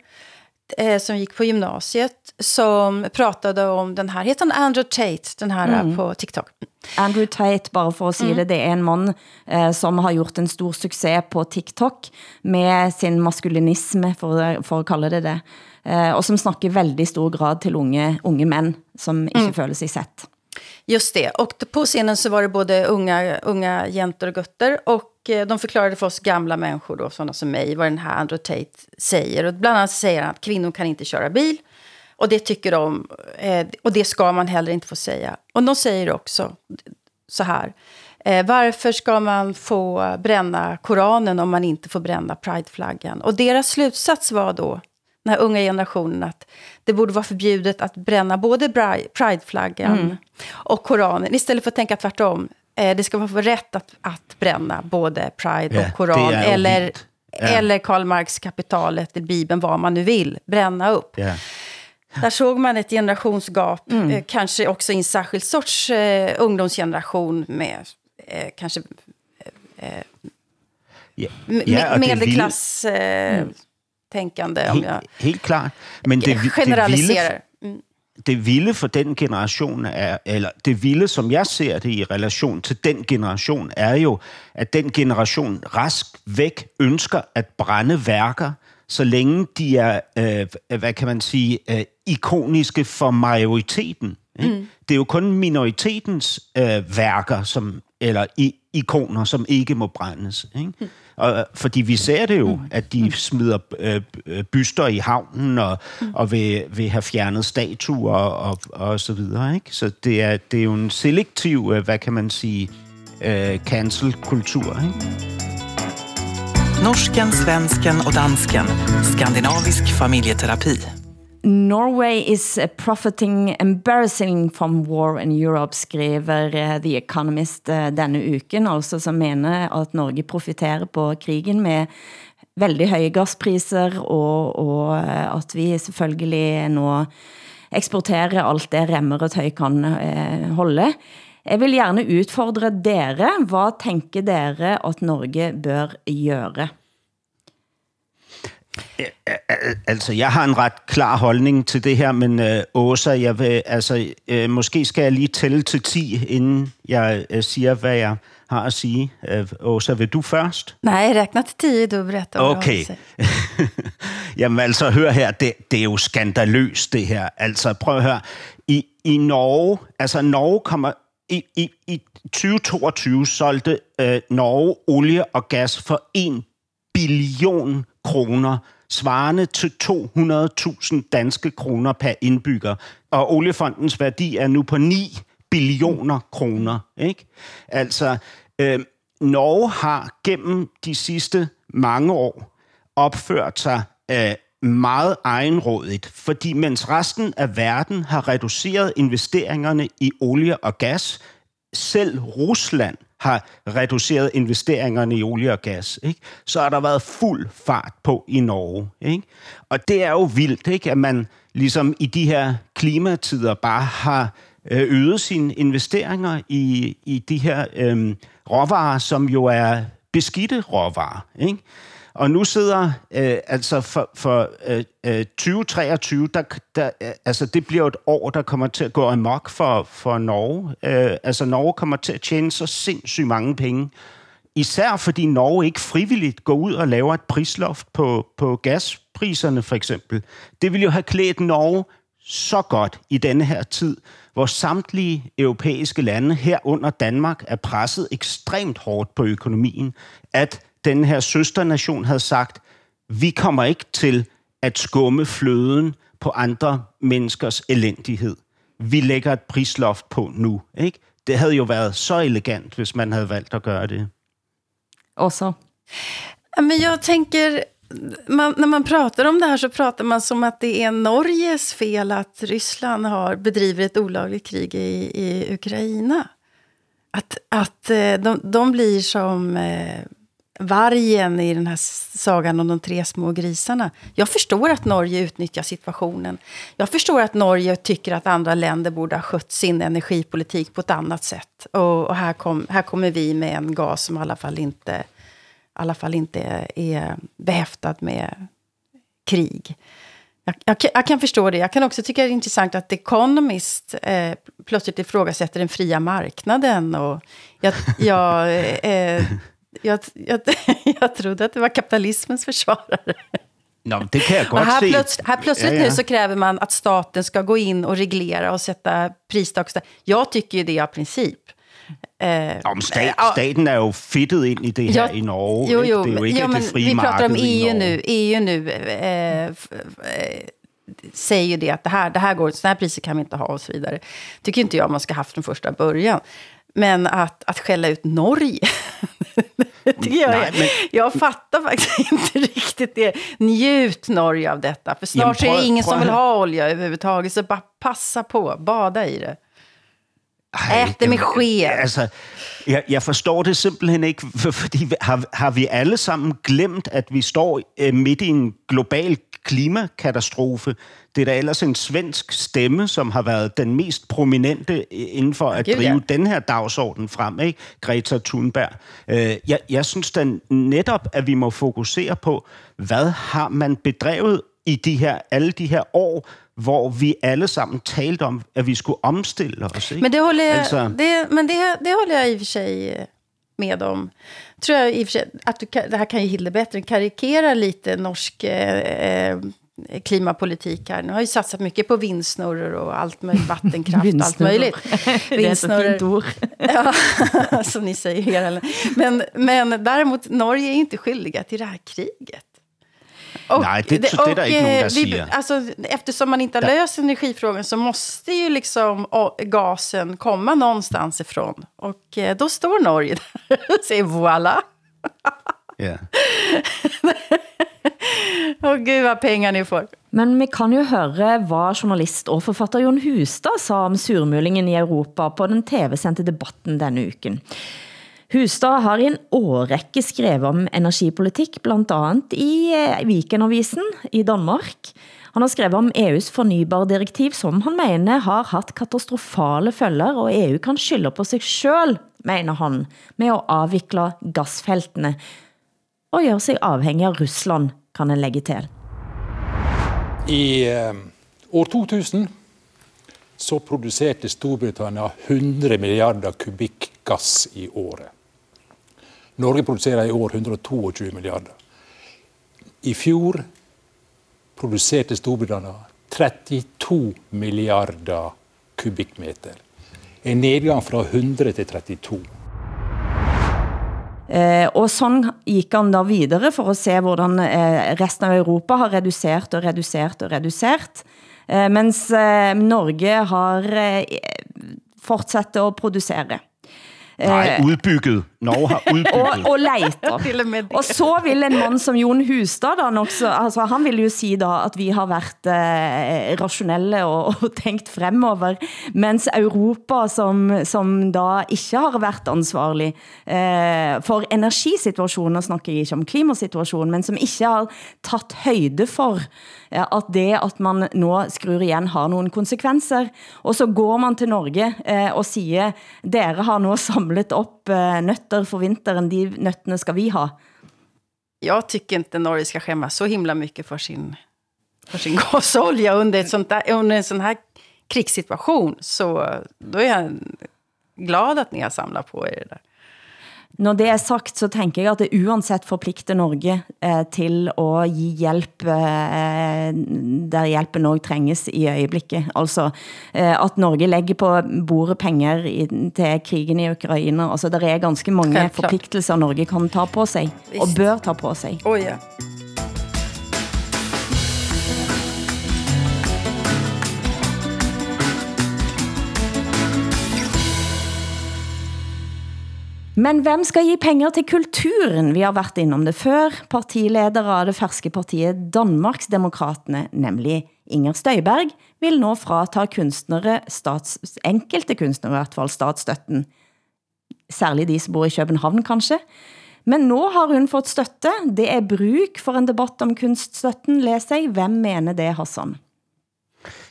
som gick på gymnasiet som pratade om den här, heter han Andrew Tate, den här Mm. på TikTok. Andrew Tate, bare for at sige mm. det, det er en mand, eh, som har gjort en stor succes på TikTok med sin maskulinisme, for, for at kalde det det, eh, og som snakker veldig stor grad til unge, unge mænd, som ikke mm. føler sig sett. Just det. Och på scenen så var det både unga, unga jäntor och gutter. Och eh, de förklarade för oss gamla människor, då, sådana som mig, vad den här Andrew Tate säger. Och bland annat säger han att kvinnor kan inte köra bil. Och det tycker de, eh, och det ska man heller inte få säga. Och de säger också så här. Eh, varför ska man få bränna Koranen om man inte får bränna Prideflaggan? Och deras slutsats var då, den här unga generationen, att det borde vara förbjudet att bränna både Prideflaggan Mm. och Koranen. Istället för att tänka tvärtom. Eh, det ska vara rätt att, att bränna både Pride och Koran. Eller. Ja. eller Karl Marx kapitalet, Bibeln, vad man nu vill. Bränna upp. Ja. Där såg man ett generationsgap, Mm. eh, kanske också i en särskild sorts eh, ungdomsgeneration med eh, kanske eh, og det medelklass eh, tänkande. Om Helt, jag helt klart. Men det, det, vilde, generaliserar. Mm. Det vilde for den generation er, eller det vilde, som jeg ser det i relation til den generation, er jo, at den generation rask væk ønsker at brænde værker, så længe de er, øh, hvad kan man sige, øh, ikoniske for majoriteten. Ikke? Mm. Det er jo kun minoritetens øh, værker, som, eller i, ikoner, som ikke må brændes. Ikke? Mm. Og, fordi vi ser det jo, at de smider øh, øh, byster i havnen og, mm. og vil, vil have fjernet statuer og, og, og så videre. Ikke? Så det er, det er jo en selektiv, øh, hvad kan man sige, øh, cancel-kultur. Ikke? Norsken, svensken och dansken. Skandinavisk familjeterapi. Norway is profiting embarrassing from war in Europe, skriver eh, The Economist eh, denne uken, altså som mener at Norge profiterer på krigen med veldig høje gaspriser, og, og eh, at vi selvfølgelig nå eksporterer alt det remmer og tøy kan holde. Jeg vil gerne udfordre dere. Hvad tænker dere at Norge bør gøre? Al- Altså, jeg har en ret klar holdning til det her, men øh, Åsa, jeg vil, altså, øh, måske skal jeg lige tælle til 10, inden jeg øh, siger, hvad jeg har at sige. Øh, Åsa, vil du først? Nej, räkna till tio, du har Okay. Jamen altså, hør her, det, det er jo skandaløst, det her. Altså, prøv at høre. I, i Norge, altså Norge kommer... I, i, i 2022 solgte øh, Norge olie og gas for 1 billion kroner, svarende til 200.000 danske kroner per indbygger. Og oliefondens værdi er nu på 9 billioner kroner. Ikke? Altså, øh, Norge har gennem de sidste mange år opført sig øh, meget egenrådigt, fordi mens resten af verden har reduceret investeringerne i olie og gas, selv Rusland har reduceret investeringerne i olie og gas, ikke? så har der været fuld fart på i Norge. Ikke? Og det er jo vildt, ikke? at man ligesom i de her klimatider bare har øh, øget sine investeringer i, i de her øhm, råvarer, som jo er beskidte råvarer. Ikke? Og nu sidder, øh, altså for, for øh, øh 2023, der, der, øh, altså det bliver et år, der kommer til at gå amok for, for Norge. Øh, altså Norge kommer til at tjene så sindssygt mange penge. Især fordi Norge ikke frivilligt går ud og laver et prisloft på, på gaspriserne for eksempel. Det vil jo have klædt Norge så godt i denne her tid, hvor samtlige europæiske lande herunder Danmark er presset ekstremt hårdt på økonomien, at den her søsternation havde sagt, vi kommer ikke til at skumme fløden på andre menneskers elendighed. Vi lægger et prisloft på nu. Ikke? Det havde jo været så elegant, hvis man havde valgt at gøre det. Også. Ja, Men jag tänker man, när man pratar om det här så pratar man som att det är Norges fel att Ryssland har bedriver ett olagligt krig i, i Ukraina. Att, att eh, de, de blir som eh, vargen i den här sagan om de tre små grisarna. Jag förstår att Norge utnyttjar situationen. Jag förstår att Norge tycker att andra länder borde ha skött sin energipolitik på ett annat sätt. Och, och här, kom, här kommer vi med en gas som i alla fall inte, i alla fall inte är, är behäftad med krig. Jag, jag, jag, kan förstå det. Jag kan också tycka det är intressant att The Economist eh, plötsligt ifrågasätter den fria marknaden. Och jag, jag, eh, eh jag, jag, jag trodde att det var kapitalismens försvarare. Nå, det kan jag gott här, se. plötsligt, här plötsligt Ja, ja. nu så kräver man att staten ska gå in och reglera och sätta pristak. Jag tycker ju det av princip. Eh, Om stat, ja, staten er jo fedtet ind i det her Ja, i Norge. Jo, jo, det er jo ikke ja, men det frie vi pratar om EU Norge. nu. EU nu eh, eh, säger ju det att det här, det här går, sådana här priser kan vi inte ha och så vidare. Tycker inte jag man ska ha haft från första början. Men att, att skälla ut Norge, det jag, Nej, men- jag fattar faktiskt inte riktigt det. Njut Norge av detta, för snart Jamen, så är det ingen prøv som vill ha olja överhuvudtaget. Så bara passa på, bada i det. Ej, det med sked. Altså, jeg, jeg forstår det simpelthen ikke, for, fordi har, har vi alle sammen glemt, at vi står øh, midt i en global klimakatastrofe? Det er da ellers en svensk stemme, som har været den mest prominente inden for at ja. drive den her dagsorden frem, ikke? Greta Thunberg. Øh, jeg, jeg synes da netop, at vi må fokusere på, hvad har man bedrevet i de her, alle de her år, hvor vi alle sammen talte om, at vi skulle omstille os. Ikke? Men det håller jag, Altså- det, men det, det håller jag i och för sig eh, med om. Tror jag i och för sig, att du kan, det här kan ju Hilde bättre, karikera lite norsk eh, eh, klimapolitik här. Nu har ju satsat mycket på vindsnurror och allt möjligt, vattenkraft och allt Vindsnurror. möjligt. Det är ord. ja, som ni säger. Men, men däremot, Norge är inte skyldiga till det här kriget. Och, Nej, det- det är det inte någon eh, där vi, säger. alltså, eftersom man inte har löst energifrågan så måste ju liksom gasen komma någonstans ifrån. Och eh, då står Norge där och säger voilà. Ja. Åh gud vad pengar ni får. Men vi kan jo høre, hvad journalist og forfatter Jon Hustad sa om surmulingen i Europa på den tv-sendte debatten denne uken. Hustad har i en årrække skrevet om energipolitik, blandt andet i eh, Vikenavisen i Danmark. Han har skrevet om EU's fornybardirektiv, som han mener har haft katastrofale følger, og EU kan skylde på sig selv, mener han, med at afvikle gasfeltene og gøre sig afhængig av Rusland, kan han lægge til. I eh, år 2000 så produserte Storbritannia 100 milliarder kubikk gass i året. Norge produserer i år 122 milliarder. I fjor produserte Storbritannia 32 milliarder kubikkmeter. En nedgang fra 100 til 32. Eh, og sådan gik han da videre for at se, hvordan eh, resten av Europa har reduceret og reduceret og reduceret. Eh, mens eh, Norge har eh, fortsat at producere. Nej, udbygget. Norge har udbygget. og, og leiter. Og så vil en mand som Jon Hustad da nok så, altså han vil jo si da at vi har været eh, rationelle og, og tænkt fremover, mens Europa som, som da ikke har været ansvarlig eh, for energisituationen, og snakker jeg ikke om klimasituationen, men som ikke har taget højde for eh, at det at man nå skruer igen har nogle konsekvenser, og så går man til Norge eh, og siger, dere har nå samlet op eh, nøtter for vinteren, de nøttene skal vi ha. Jag tycker inte Norge ska skämmas så himla mycket för sin, för sin gasolja under, ett sånt där, under en sån här krigssituation. Så eh, då är jag glad att ni har samlat på er det där. Når det er sagt, så tænker jeg at det uansett forpligter Norge eh, til at give hjælp eh, der hjælpen også trænges i øjeblikket. Altså eh, at Norge lægger på bordet penger i, til krigen i Ukraine. Altså der er ganske mange forpligtelser Norge kan ta på sig og bør ta på sig. Oj, ja. Men hvem skal give penger til kulturen? Vi har været innom det før. Partileder av det ferske partiet Danmarks Demokraterne, nemlig Inger Støjberg, vil nå frata kunstnere, stats, enkelte kunstnere i hvert fall, statsstøtten. Særligt de som bor i København kanskje. Men nå har hun fått støtte. Det er bruk for en debatt om kunststøtten, læs jeg. Hvem mener det, Hassan?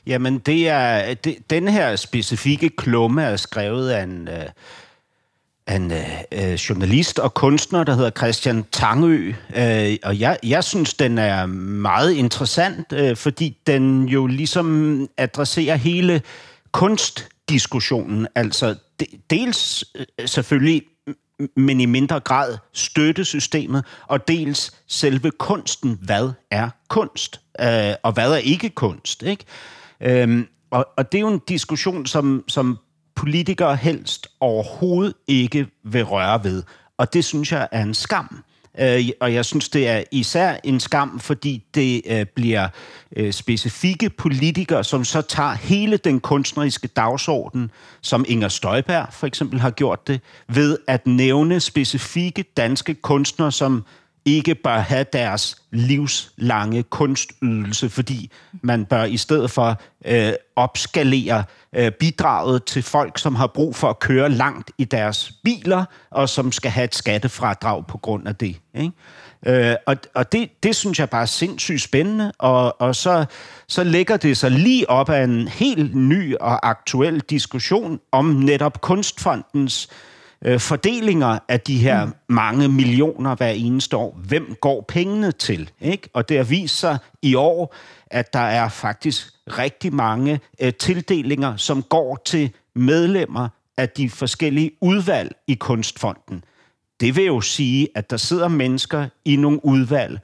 Jamen, det er, det, den her specifikke klumme er skrevet af en, øh, en øh, øh, journalist og kunstner, der hedder Christian Tangø. Øh, og jeg, jeg synes, den er meget interessant, øh, fordi den jo ligesom adresserer hele kunstdiskussionen. Altså de, dels øh, selvfølgelig men i mindre grad støttesystemet, og dels selve kunsten. Hvad er kunst? Øh, og hvad er ikke kunst? Ikke? Øh, og, og det er jo en diskussion, som, som politikere helst overhovedet ikke vil røre ved. Og det synes jeg er en skam. Øh, og jeg synes, det er især en skam, fordi det øh, bliver øh, specifikke politikere, som så tager hele den kunstneriske dagsorden, som Inger Støjberg for eksempel har gjort det, ved at nævne specifikke danske kunstnere, som ikke bør have deres livslange kunstydelse, fordi man bør i stedet for øh, opskalere øh, bidraget til folk, som har brug for at køre langt i deres biler, og som skal have et skattefradrag på grund af det. Ikke? Øh, og og det, det synes jeg bare er sindssygt spændende, og, og så, så lægger det sig lige op af en helt ny og aktuel diskussion om netop Kunstfondens øh, øh, fordelinger af de her mm. mange millioner hver eneste år. Hvem går pengene til? Ikke? Og det har vist sig i år, at der er faktisk rigtig mange øh, tildelinger, som går til medlemmer af de forskellige udvalg i Kunstfonden. Det vil jo sige, at der sidder mennesker i nogle udvalg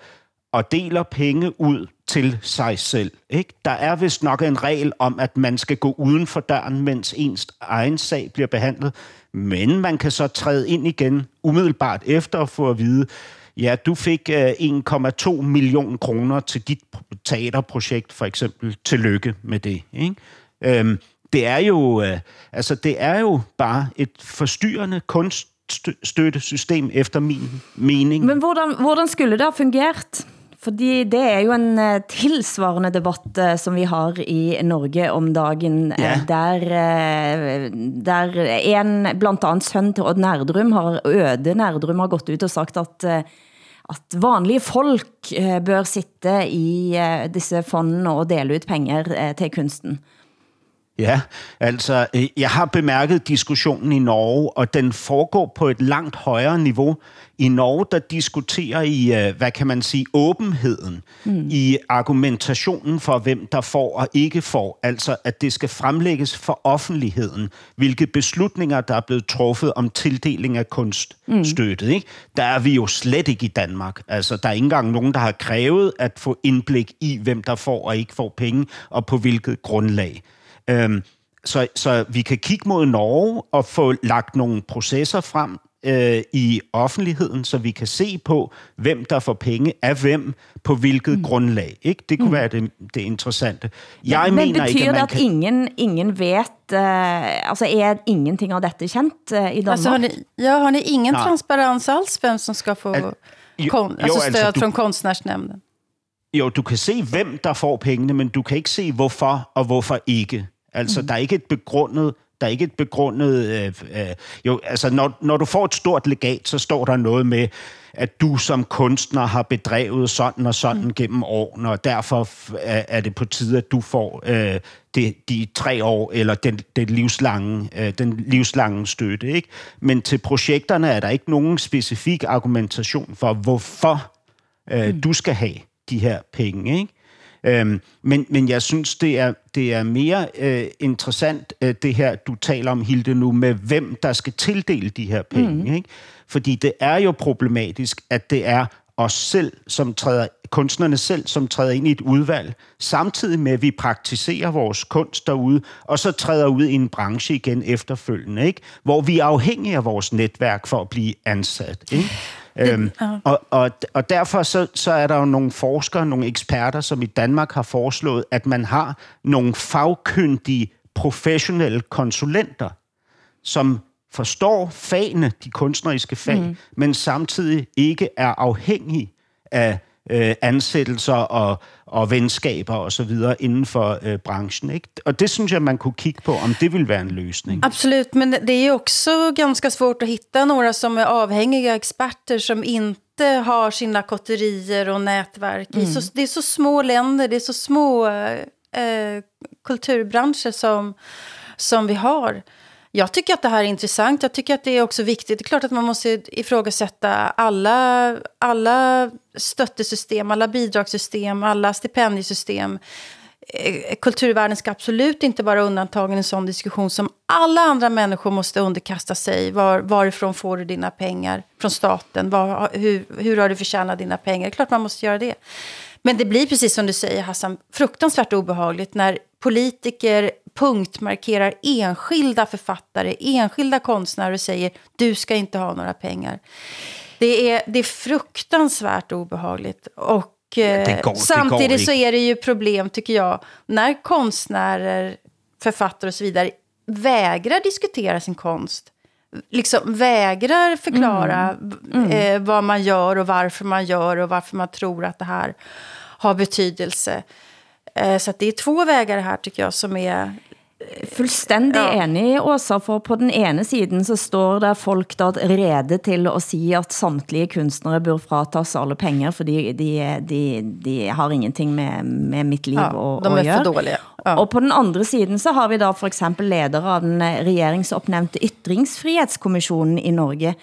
og deler penge ud til sig selv. Ikke? Der er vist nok en regel om, at man skal gå uden for døren, mens ens egen sag bliver behandlet. Men man kan så træde ind igen umiddelbart efter at få at vide, ja, du fik øh, 1,2 million kroner til dit teaterprojekt, for eksempel. Tillykke med det. Ikke? Øhm, det er jo øh, altså det er jo bare et forstyrrende kunststøttesystem efter min mening. Men hvordan, hvordan skulle det have fungeret? Fordi det er jo en uh, tilsvarende debatt uh, som vi har i Norge om dagen, yeah. der, der en blandt andet søn til Odd Nerdrum, har, Øde Nerdrum, har gått ut og sagt at, at vanlige folk bør sitte i disse fondene og dele ut penger til kunsten. Ja, altså, jeg har bemærket diskussionen i Norge, og den foregår på et langt højere niveau. I Norge, der diskuterer I, hvad kan man sige, åbenheden mm. i argumentationen for, hvem der får og ikke får. Altså, at det skal fremlægges for offentligheden, hvilke beslutninger, der er blevet truffet om tildeling af kunststøtte. Mm. Ikke? Der er vi jo slet ikke i Danmark. Altså, der er ikke engang nogen, der har krævet at få indblik i, hvem der får og ikke får penge, og på hvilket grundlag. Øhm, så, så vi kan kigge mod Norge og få lagt nogle processer frem øh, i offentligheden, så vi kan se på, hvem der får penge af hvem, på hvilket mm. grundlag. Ikke? Det kunne mm. være det, det interessante. Jeg ja, men mener betyder ikke, at, det, at kan... ingen, ingen vet, uh, altså er ingenting av dette kendt uh, i Danmark? Altså, har ni, ja, har ni ingen Nej. transparens alls, hvem som skal få Al, jo, kon, altså, jo, stöd altså, från konstnärsnämnden? Jo, du kan se, hvem der får pengene, men du kan ikke se, hvorfor og hvorfor ikke. Altså, mm. der er ikke et begrundet der er ikke et begrundet... Øh, øh, jo, altså, når, når du får et stort legat, så står der noget med, at du som kunstner har bedrevet sådan og sådan mm. gennem årene, og derfor er, er det på tide, at du får øh, det, de tre år, eller den, den, livslange, øh, den livslange støtte. Ikke? Men til projekterne er der ikke nogen specifik argumentation for, hvorfor øh, mm. du skal have de her penge. Ikke? Øhm, men, men jeg synes, det er, det er mere øh, interessant, øh, det her, du taler om, Hilde, nu, med hvem der skal tildele de her penge. Mm. Ikke? Fordi det er jo problematisk, at det er os selv, som træder, kunstnerne selv, som træder ind i et udvalg, samtidig med, at vi praktiserer vores kunst derude, og så træder ud i en branche igen efterfølgende, ikke? hvor vi er afhængige af vores netværk for at blive ansat. Ikke? Øhm, og, og, og derfor så, så er der jo nogle forskere, nogle eksperter, som i Danmark har foreslået, at man har nogle fagkyndige, professionelle konsulenter, som forstår fagene, de kunstneriske fag, mm. men samtidig ikke er afhængig af øh, ansættelser og, og venskaber og så videre inden for øh, branchen. Ikke? Og det synes jeg, man kunne kigge på, om det vil være en løsning. Absolut, men det är också ganska svårt att hitta några som är avhängiga experter som inte har sina kotterier och nätverk. Mm. Så, det är så små länder, det är så små eh, kulturbranscher som, som vi har. Jag tycker att det här är intressant. Jag tycker att det är också viktigt. Det är klart att man måste ifrågasätta alla, alla stöttesystem, alla bidragssystem, alla stipendiesystem. Eh, kulturvärlden ska absolut inte vara undantagen i en sån diskussion som alla andra människor måste underkasta sig. Var, varifrån får du dina pengar? Från staten? Var, hur, hur har du förtjänat dina pengar? Det är klart man måste göra det. Men det blir precis som du säger Hassan, fruktansvärt obehagligt när politiker punktmarkerar enskilda författare, enskilda konstnärer och säger du ska inte ha några pengar. Det är, det är fruktansvärt obehagligt. Och eh, går, samtidigt så är det ju problem, tycker jag, när konstnärer, författare och så vidare vägrar diskutera sin konst. Liksom vägrar förklara mm. Mm. Eh, vad man gör och varför man gör och varför man tror att det här har betydelse. Eh, så det är två vägar här tycker jag som är Fuldstændig ja. enig, Åsa, for på den ene siden så står der folk der rede til at sige, at samtlige kunstnere bør fratas alle penger, fordi de, de, de har ingenting med, med mitt liv ja, at, de at gøre. Dårlige. Ja. Og på den andre siden så har vi da for eksempel leder av den regeringsopnævnte Ytringsfrihetskommissionen i Norge,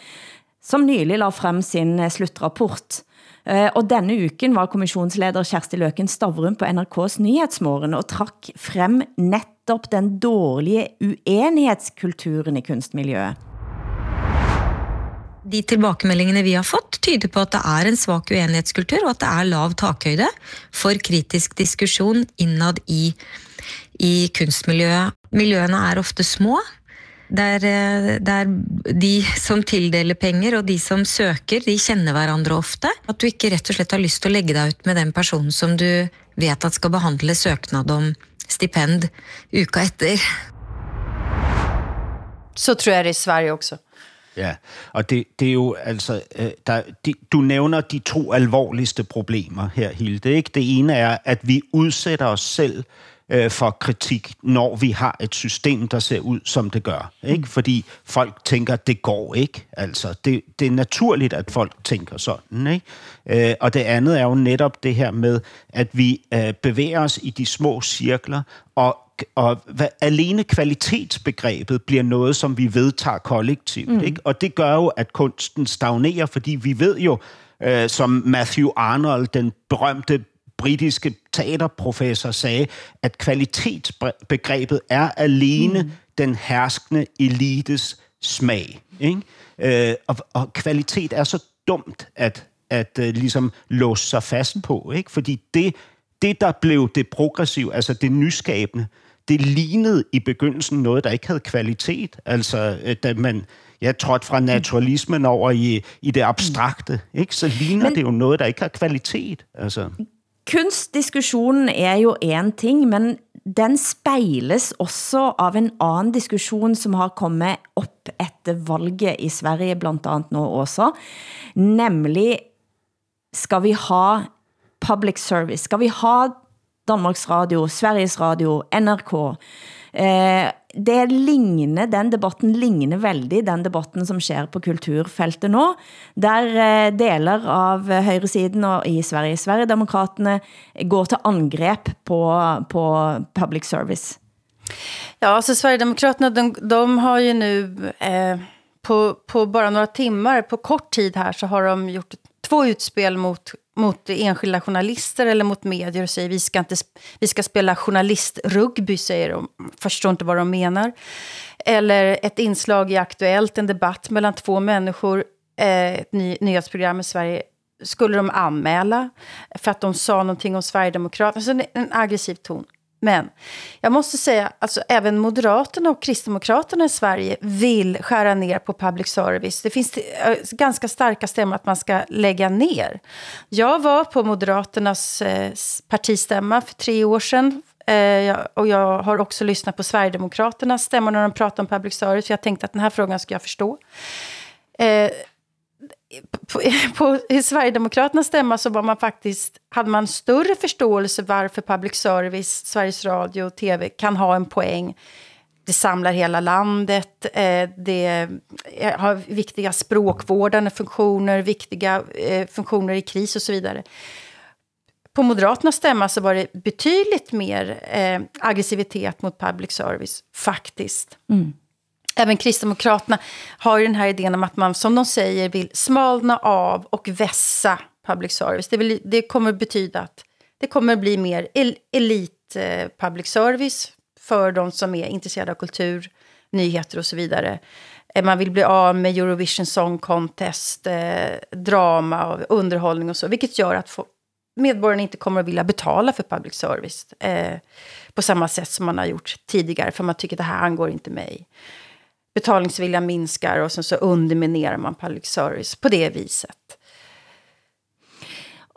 som nylig la frem sin slutrapport. Eh, og denne uken var kommissionsleder Kjersti Løken Stavrum på NRK's Nyhedsmorgen og trak frem netop den dårlige uenighetskulturen i kunstmiljøet. De tilbakemeldingene vi har fått tyder på at det er en svak uenighetskultur, og at det er lav takhøyde for kritisk diskusjon innad i, i kunstmiljøet. Miljøene er ofte små, der, eh, der de som tildeler penger og de som søker, de kjenner hverandre ofte. At du ikke rett og slett har lyst til å legge deg ut med den personen som du vet at skal behandle søknad om stipend uka etter. Så tror jeg det er i Sverige også. Ja, og det, det er jo altså, øh, der, de, du nævner de to alvorligste problemer her, Hilde. Ikke? Det ene er, at vi udsætter os selv øh, for kritik, når vi har et system, der ser ud, som det gør. Ikke? Mm. Fordi folk tænker, det går ikke. Altså, det, det er naturligt, at folk tænker sådan. Ikke? Øh, og det andet er jo netop det her med, at vi øh, bevæger os i de små cirkler, og og hvad, alene kvalitetsbegrebet bliver noget, som vi vedtager kollektivt. Mm. Ikke? Og det gør jo, at kunsten stagnerer, fordi vi ved jo, øh, som Matthew Arnold, den berømte britiske teaterprofessor sagde, at kvalitetsbegrebet er alene mm. den herskende elites smag. Ikke? Øh, og, og kvalitet er så dumt at, at uh, ligesom låse sig fast på, ikke? fordi det, det, der blev det progressive, altså det nyskabende, det lignede i begyndelsen noget, der ikke havde kvalitet. Altså, øh, da man ja, trådte fra naturalismen over i, i det abstrakte, ikke? så ligner Men, det jo noget, der ikke har kvalitet. Altså kunstdiskussionen er jo en ting, men den spejles også av en anden diskussion, som har kommet op efter valget i Sverige, blandt andet nå også, nemlig skal vi ha public service? Skal vi ha Danmarks Radio, Sveriges Radio, NRK? Eh, det ligner, den debatten ligner veldig den debatten som sker på kulturfeltet nå, der eh, deler av højresiden og i Sverige, Sverigedemokraterne går til angreb på, på public service. Ja, alltså Sverigedemokraterna, de, de har ju nu eh, på, på bara några timmar, på kort tid här, så har de gjort två utspel mot mot enskilda journalister eller mot medier och säger vi ska, inte, vi ska spela journalistrugby, säger de. Förstår inte vad de menar. Eller ett inslag i Aktuellt, en debatt mellan två människor, eh, ett ny, nyhetsprogram i Sverige, skulle de anmäla för att de sa någonting om Sverigedemokraterna. Alltså en, en aggressiv ton. Men jag måste säga, alltså även Moderaterna och Kristdemokraterna i Sverige vill skära ner på public service. Det finns eh, ganska starka stämmor att man ska lägga ner. Jag var på Moderaternas eh, partistämma för tre år sedan Eh, och jag har också lyssnat på Sverigedemokraternas stämmor när de pratar om public service. För jag tänkte att den här frågan ska jag förstå. Eh, på, på, Sverigedemokraternas stämma så var man faktiskt, hade man större förståelse varför public service, Sveriges Radio och TV kan ha en poäng. Det samlar hela landet, eh, det har viktiga språkvårdande funktioner, viktiga eh, funktioner i kris och så vidare. På Moderaternas stämma så var det betydligt mer eh, aggressivitet mot public service, faktiskt. Mm. Även Kristdemokraterna har ju den här idén om att man, som de säger, vill smalna av och vässa public service. Det, vill, det kommer betyda att det kommer bli mer el, elit eh, public service för de som är intresserade av kultur, nyheter och så vidare. Eh, man vill bli av med Eurovision Song Contest, eh, drama och underhållning och så. Vilket gör att medborgarna inte kommer att vilja betala för public service. Eh, på samma sätt som man har gjort tidigare, för man tycker att det här angår inte mig betalningsviljan minskar och sen så underminerar man public service på det viset.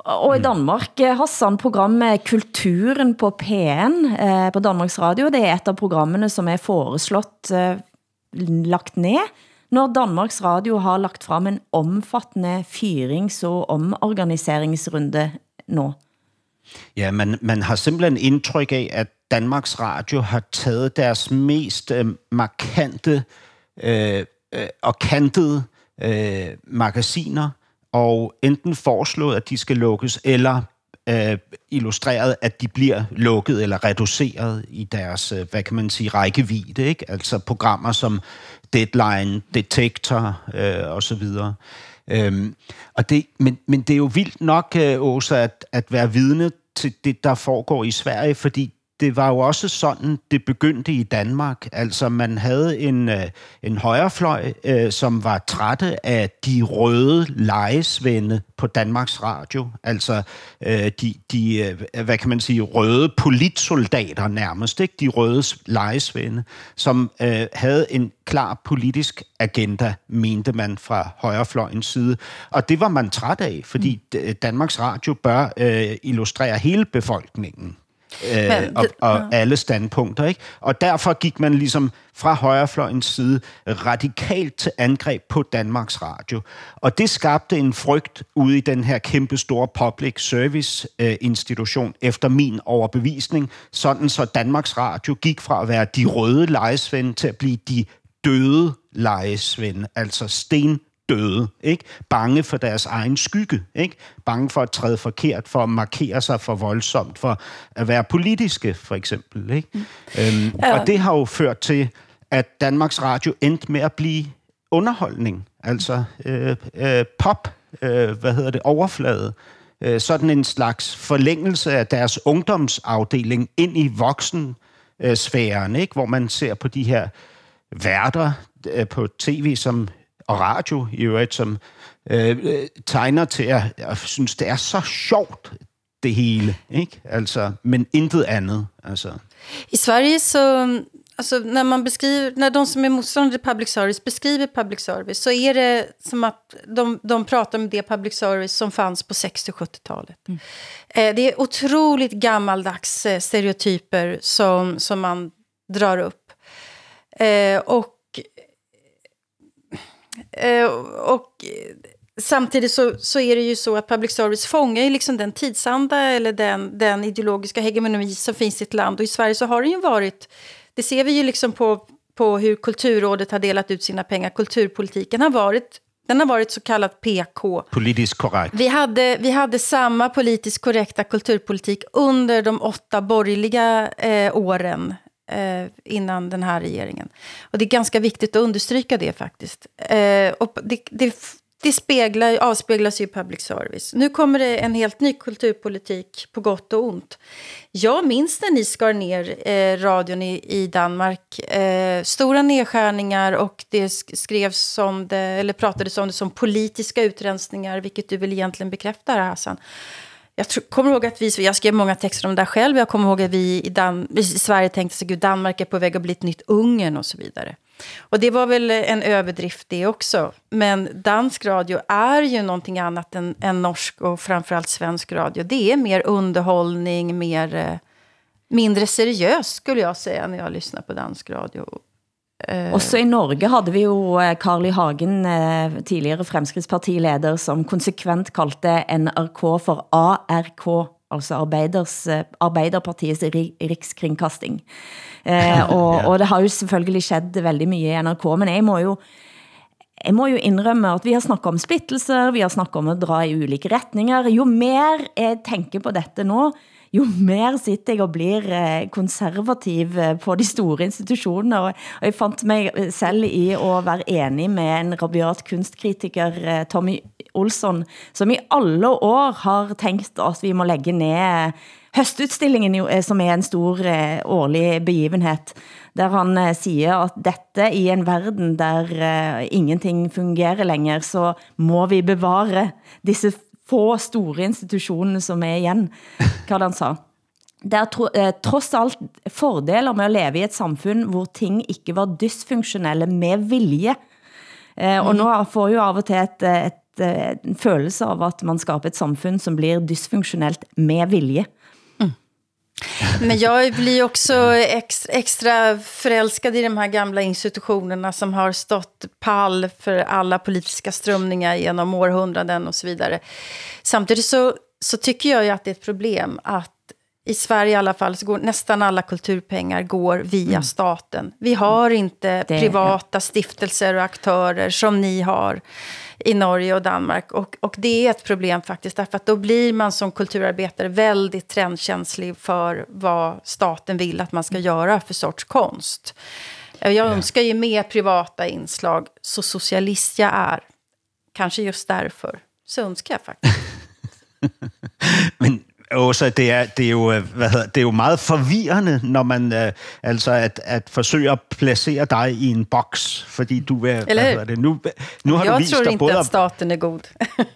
Og i Danmark, eh, Hassan, programmet Kulturen på P1 eh, på Danmarks Radio, det er et av programmene som er foreslået eh, lagt ned, når Danmarks Radio har lagt frem en omfattende fyrings- og omorganiseringsrunde nå. Ja, man, man har simpelthen indtryk af, at Danmarks Radio har taget deres mest øh, markante Øh, øh, og kantede øh, magasiner, og enten foreslået, at de skal lukkes, eller øh, illustreret, at de bliver lukket eller reduceret i deres, øh, hvad kan man sige, rækkevidde. Ikke? Altså programmer som Deadline, Detector øh, osv. så. Øhm, og det, men, men det er jo vildt nok, øh, Åsa, at, at være vidne til det, der foregår i Sverige, fordi det var jo også sådan, det begyndte i Danmark. Altså, man havde en, øh, en højrefløj, øh, som var trætte af de røde lejesvende på Danmarks Radio. Altså, øh, de, de, øh, hvad kan man sige, røde politsoldater nærmest, ikke? De røde lejesvende, som øh, havde en klar politisk agenda, mente man fra højrefløjens side. Og det var man træt af, fordi mm. Danmarks Radio bør øh, illustrere hele befolkningen øh, Men, og, og ja. alle standpunkter. Ikke? Og derfor gik man ligesom fra højrefløjens side radikalt til angreb på Danmarks Radio. Og det skabte en frygt ude i den her kæmpe store public service øh, institution, efter min overbevisning, sådan så Danmarks Radio gik fra at være de røde lejesvende til at blive de døde lejesvende, altså sten døde, ikke? Bange for deres egen skygge, ikke? Bange for at træde forkert, for at markere sig for voldsomt, for at være politiske, for eksempel, ikke? Mm. Øhm, ja. Og det har jo ført til, at Danmarks Radio endte med at blive underholdning, altså øh, øh, pop, øh, hvad hedder det, overflade, øh, sådan en slags forlængelse af deres ungdomsafdeling ind i voksensfæren, ikke? Hvor man ser på de her værter øh, på tv, som og radio i øvrigt, som øh, tegner til at jeg synes, det er så sjovt, det hele, ikke? Altså, men intet andet. Altså. I Sverige så, alltså när man beskriver, när de som är motståndare till public service beskriver public service så är det som att de, de pratar om det public service som fanns på 60-70-talet. Mm. Eh, det är otroligt gammaldags eh, stereotyper som, som man drar upp. Eh, och Eh, och samtidigt så, så är det ju så att public service fångar ju liksom den tidsanda eller den, den ideologiska hegemoni som finns i ett land. Och i Sverige så har det ju varit, det ser vi ju liksom på, på hur Kulturrådet har delat ut sina pengar. Kulturpolitiken har varit den har varit så kallad PK. Politiskt korrekt. Vi hade, vi hade samma politiskt korrekta kulturpolitik under de åtta borgerliga eh, åren eh, innan den här regeringen. Och det är ganska viktigt att understryka det faktiskt. Eh, och det, det, det speglar, avspeglas ju i public service. Nu kommer det en helt ny kulturpolitik på gott och ont. Jag minns när ni skar ner eh, radion i, i Danmark. Eh, stora nedskärningar och det skrevs om det, eller pratades om det som politiska utrensningar, vilket du väl egentligen bekräftar, Hassan. Jag tror, kommer ihåg att vi, jag skrev många texter om det själv. Jag kommer ihåg att vi i, Dan, i Sverige tänkte att Danmark är på väg att bli ett nytt Ungern och så vidare. Och det var väl en överdrift det också. Men dansk radio är ju någonting annat än, än norsk och framförallt svensk radio. Det är mer underhållning, mer eh, mindre seriöst skulle jag säga när jag lyssnar på dansk radio. Eh. Også i Norge havde vi jo eh, Carl I. Hagen, eh, tidligere fremskridtspartileder, som konsekvent kaldte NRK for ARK, altså Arbeiders, Arbeiderpartiets rikskringkasting. Eh, og, og det har jo selvfølgelig skett veldig mye i NRK, men jeg må jo jeg må jo indrømme, at vi har snakket om splittelser, vi har snakket om at dra i ulike retninger. Jo mer jeg tænker på dette nå, jo mer sitter jeg og blir eh, konservativ eh, på de store institutioner. og jeg fandt mig selv i at være enig med en rabiat kunstkritiker, eh, Tommy Olsson, som i alle år har tænkt, at vi må lægge ned høstutstillingen, som er en stor årlig begivenhed, der han siger, at dette i en verden, der ingenting fungerer længere, så må vi bevare disse få store institutioner, som er igen, hvad han sa. Det er tro, eh, trods alt fordeler med at leve i et samfund, hvor ting ikke var dysfunktionelle med vilje. Eh, og nu får jo av og til et, et, et, en følelse av, at man skaber et samfund, som blir dysfunktionelt med vilje. Men jag blir också extra, extra förälskad i de här gamla institutionerna som har stått pall för alla politiska strömningar genom århundraden och så vidare. Samtidigt så, så tycker jag ju att det är ett problem att i Sverige i alla fall så går nästan alla kulturpengar går via mm. staten. Vi har inte det, privata ja. stiftelser och aktörer som ni har i Norge och Danmark. Och, och det är ett problem faktiskt, därför att då blir man som kulturarbetare väldigt trendkänslig för vad staten vill att man ska göra för sorts konst. Jag ja. önskar ju mer privata inslag, så socialist jag är. Kanske just därför. Så önskar jag faktiskt. Men Så det er, det er, jo, øh, hvad hedder, det er jo meget forvirrende, når man øh, altså at, at forsøge at placere dig i en boks, fordi du vil, Eller, hvad hedder det, nu, nu har jeg du vist tror dig ikke, både at staten er god.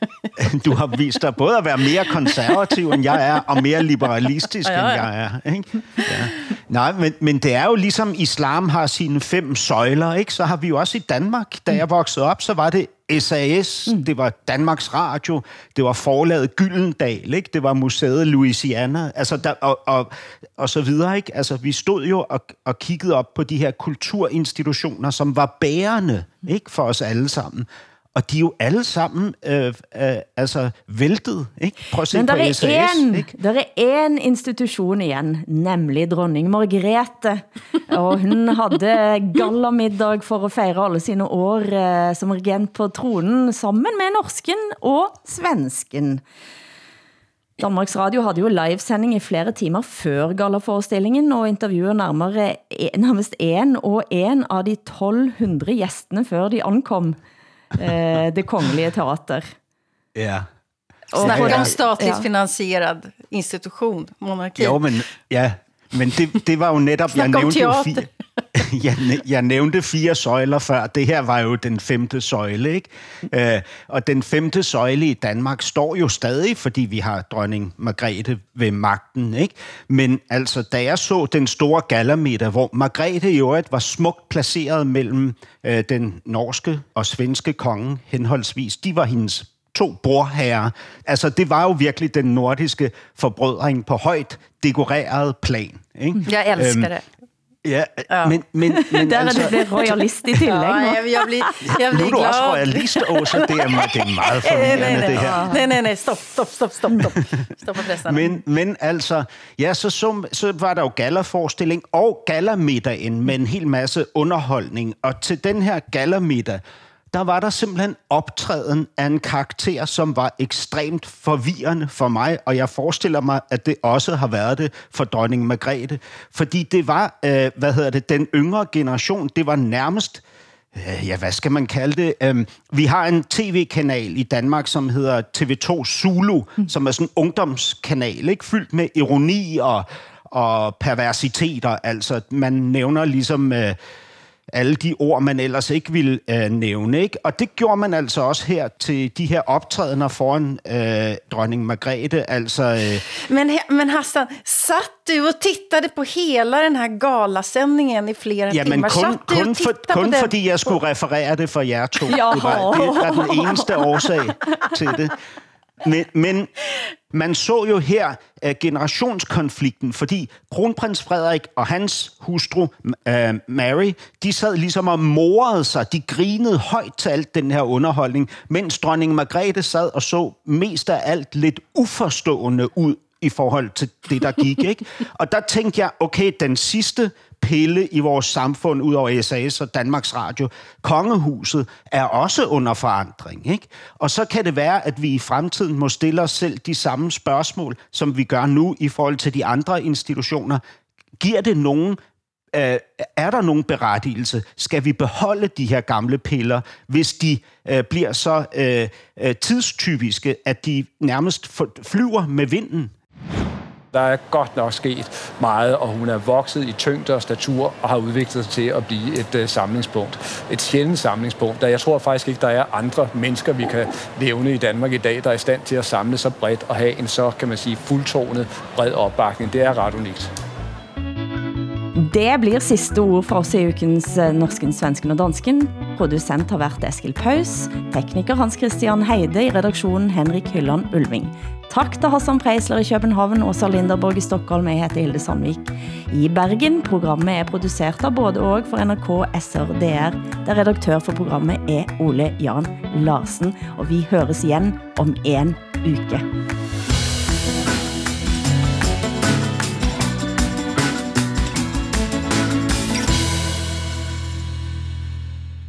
du har vist dig både at være mere konservativ, end jeg er, og mere liberalistisk, ja, ja. end jeg er. Ikke? Ja. Nej, men, men det er jo ligesom islam har sine fem søjler, ikke? så har vi jo også i Danmark, da jeg voksede op, så var det SAS, mm. det var Danmarks Radio, det var forlaget Gyldendal, ikke? det var museet Louisiana, altså der, og, og, og så videre. Ikke? Altså, vi stod jo og, og kiggede op på de her kulturinstitutioner, som var bærende ikke? for os alle sammen. Og de er jo alle sammen øh, øh, altså væltet. Ikke? Prøv at se Men der på er, SAS, en, ikke? der er en institution igen, nemlig dronning Margrethe. Og hun havde gallamiddag for at fejre alle sine år øh, som regent på tronen, sammen med norsken og svensken. Danmarks Radio havde jo livesending i flere timer før gallaforestillingen, og intervjuer nærmere, nærmest en og en av de 1200 gæstene før de ankom eh, det kongelige teater. Ja. Snacka om statligt ja. finansierad institution, monarki. Jo, men, ja, men det, det var jo netop, jeg nævnte jo jeg, jeg nævnte fire søjler før. Det her var jo den femte søjle, ikke? Øh, og den femte søjle i Danmark står jo stadig, fordi vi har dronning Margrethe ved magten, ikke? Men altså, da jeg så den store gallameter, hvor Margrethe i øvrigt var smukt placeret mellem øh, den norske og svenske konge henholdsvis, de var hendes to brorherrer. Altså, det var jo virkelig den nordiske forbrødring på højt dekoreret plan. Ikke? Jeg elsker øhm, det. Ja, ja. men, men, men Der er altså, det blevet royalist i tillæg ja, jeg, jeg bliver, jeg bliver nu er du glad. også royalist, Åsa. Det er, det er meget forvirrende, nej, nej, det her. Nej, nej, nej, stop, stop, stop, stop, stop. Stop på. Men, men altså, ja, så, så, så var der jo gallaforestilling og gallamiddagen med en hel masse underholdning. Og til den her gallamiddag, der var der simpelthen optræden af en karakter, som var ekstremt forvirrende for mig, og jeg forestiller mig, at det også har været det for dronning Margrethe, fordi det var, øh, hvad hedder det, den yngre generation, det var nærmest, øh, ja, hvad skal man kalde det? Øh, vi har en tv-kanal i Danmark, som hedder TV2 Zulu, mm. som er sådan en ungdomskanal, ikke? fyldt med ironi og, og perversiteter, altså man nævner ligesom... Øh, alle de ord, man ellers ikke ville øh, nævne. Ikke? Og det gjorde man altså også her til de her optrædener foran øh, dronning Margrethe. Altså, øh, men, men Hassan, satt du og tittade på hele den her galasändningen i flere ja, timer? kun, kun, for, kun fordi jeg skulle referere det for jer to. Det var, det var den eneste årsag til det. Men, men man så jo her uh, generationskonflikten, fordi kronprins Frederik og hans hustru uh, Mary, de sad ligesom og morede sig. De grinede højt til alt den her underholdning, mens dronning Margrethe sad og så mest af alt lidt uforstående ud i forhold til det, der gik. Ikke? Og der tænkte jeg, okay, den sidste pille i vores samfund, ud over SAS og Danmarks Radio, kongehuset, er også under forandring. Ikke? Og så kan det være, at vi i fremtiden må stille os selv de samme spørgsmål, som vi gør nu i forhold til de andre institutioner. Giver det nogen øh, er der nogen berettigelse? Skal vi beholde de her gamle piller, hvis de øh, bliver så øh, øh, tidstypiske, at de nærmest flyver med vinden? Der er godt nok sket meget, og hun er vokset i tyngde og statur og har udviklet sig til at blive et øh, samlingspunkt. Et sjældent samlingspunkt, der jeg tror faktisk ikke, der er andre mennesker, vi kan nævne i Danmark i dag, der er i stand til at samle så bredt og have en så, kan man sige, fuldtonet bred opbakning. Det er ret unikt. Det blir sidste ord fra oss i ukens eh, Norsken, Svensken og Dansken. Producent har været Eskil Paus, tekniker Hans Christian Heide, i redaktionen Henrik Hylland Ulving. Tak til Hassan Preisler i København, Åsa Linderborg i Stockholm, jeg heter Hilde Sandvik. I Bergen, programmet er produceret av både og for NRK, SR, DR, der redaktør for programmet er Ole Jan Larsen, og vi høres igen om en uke.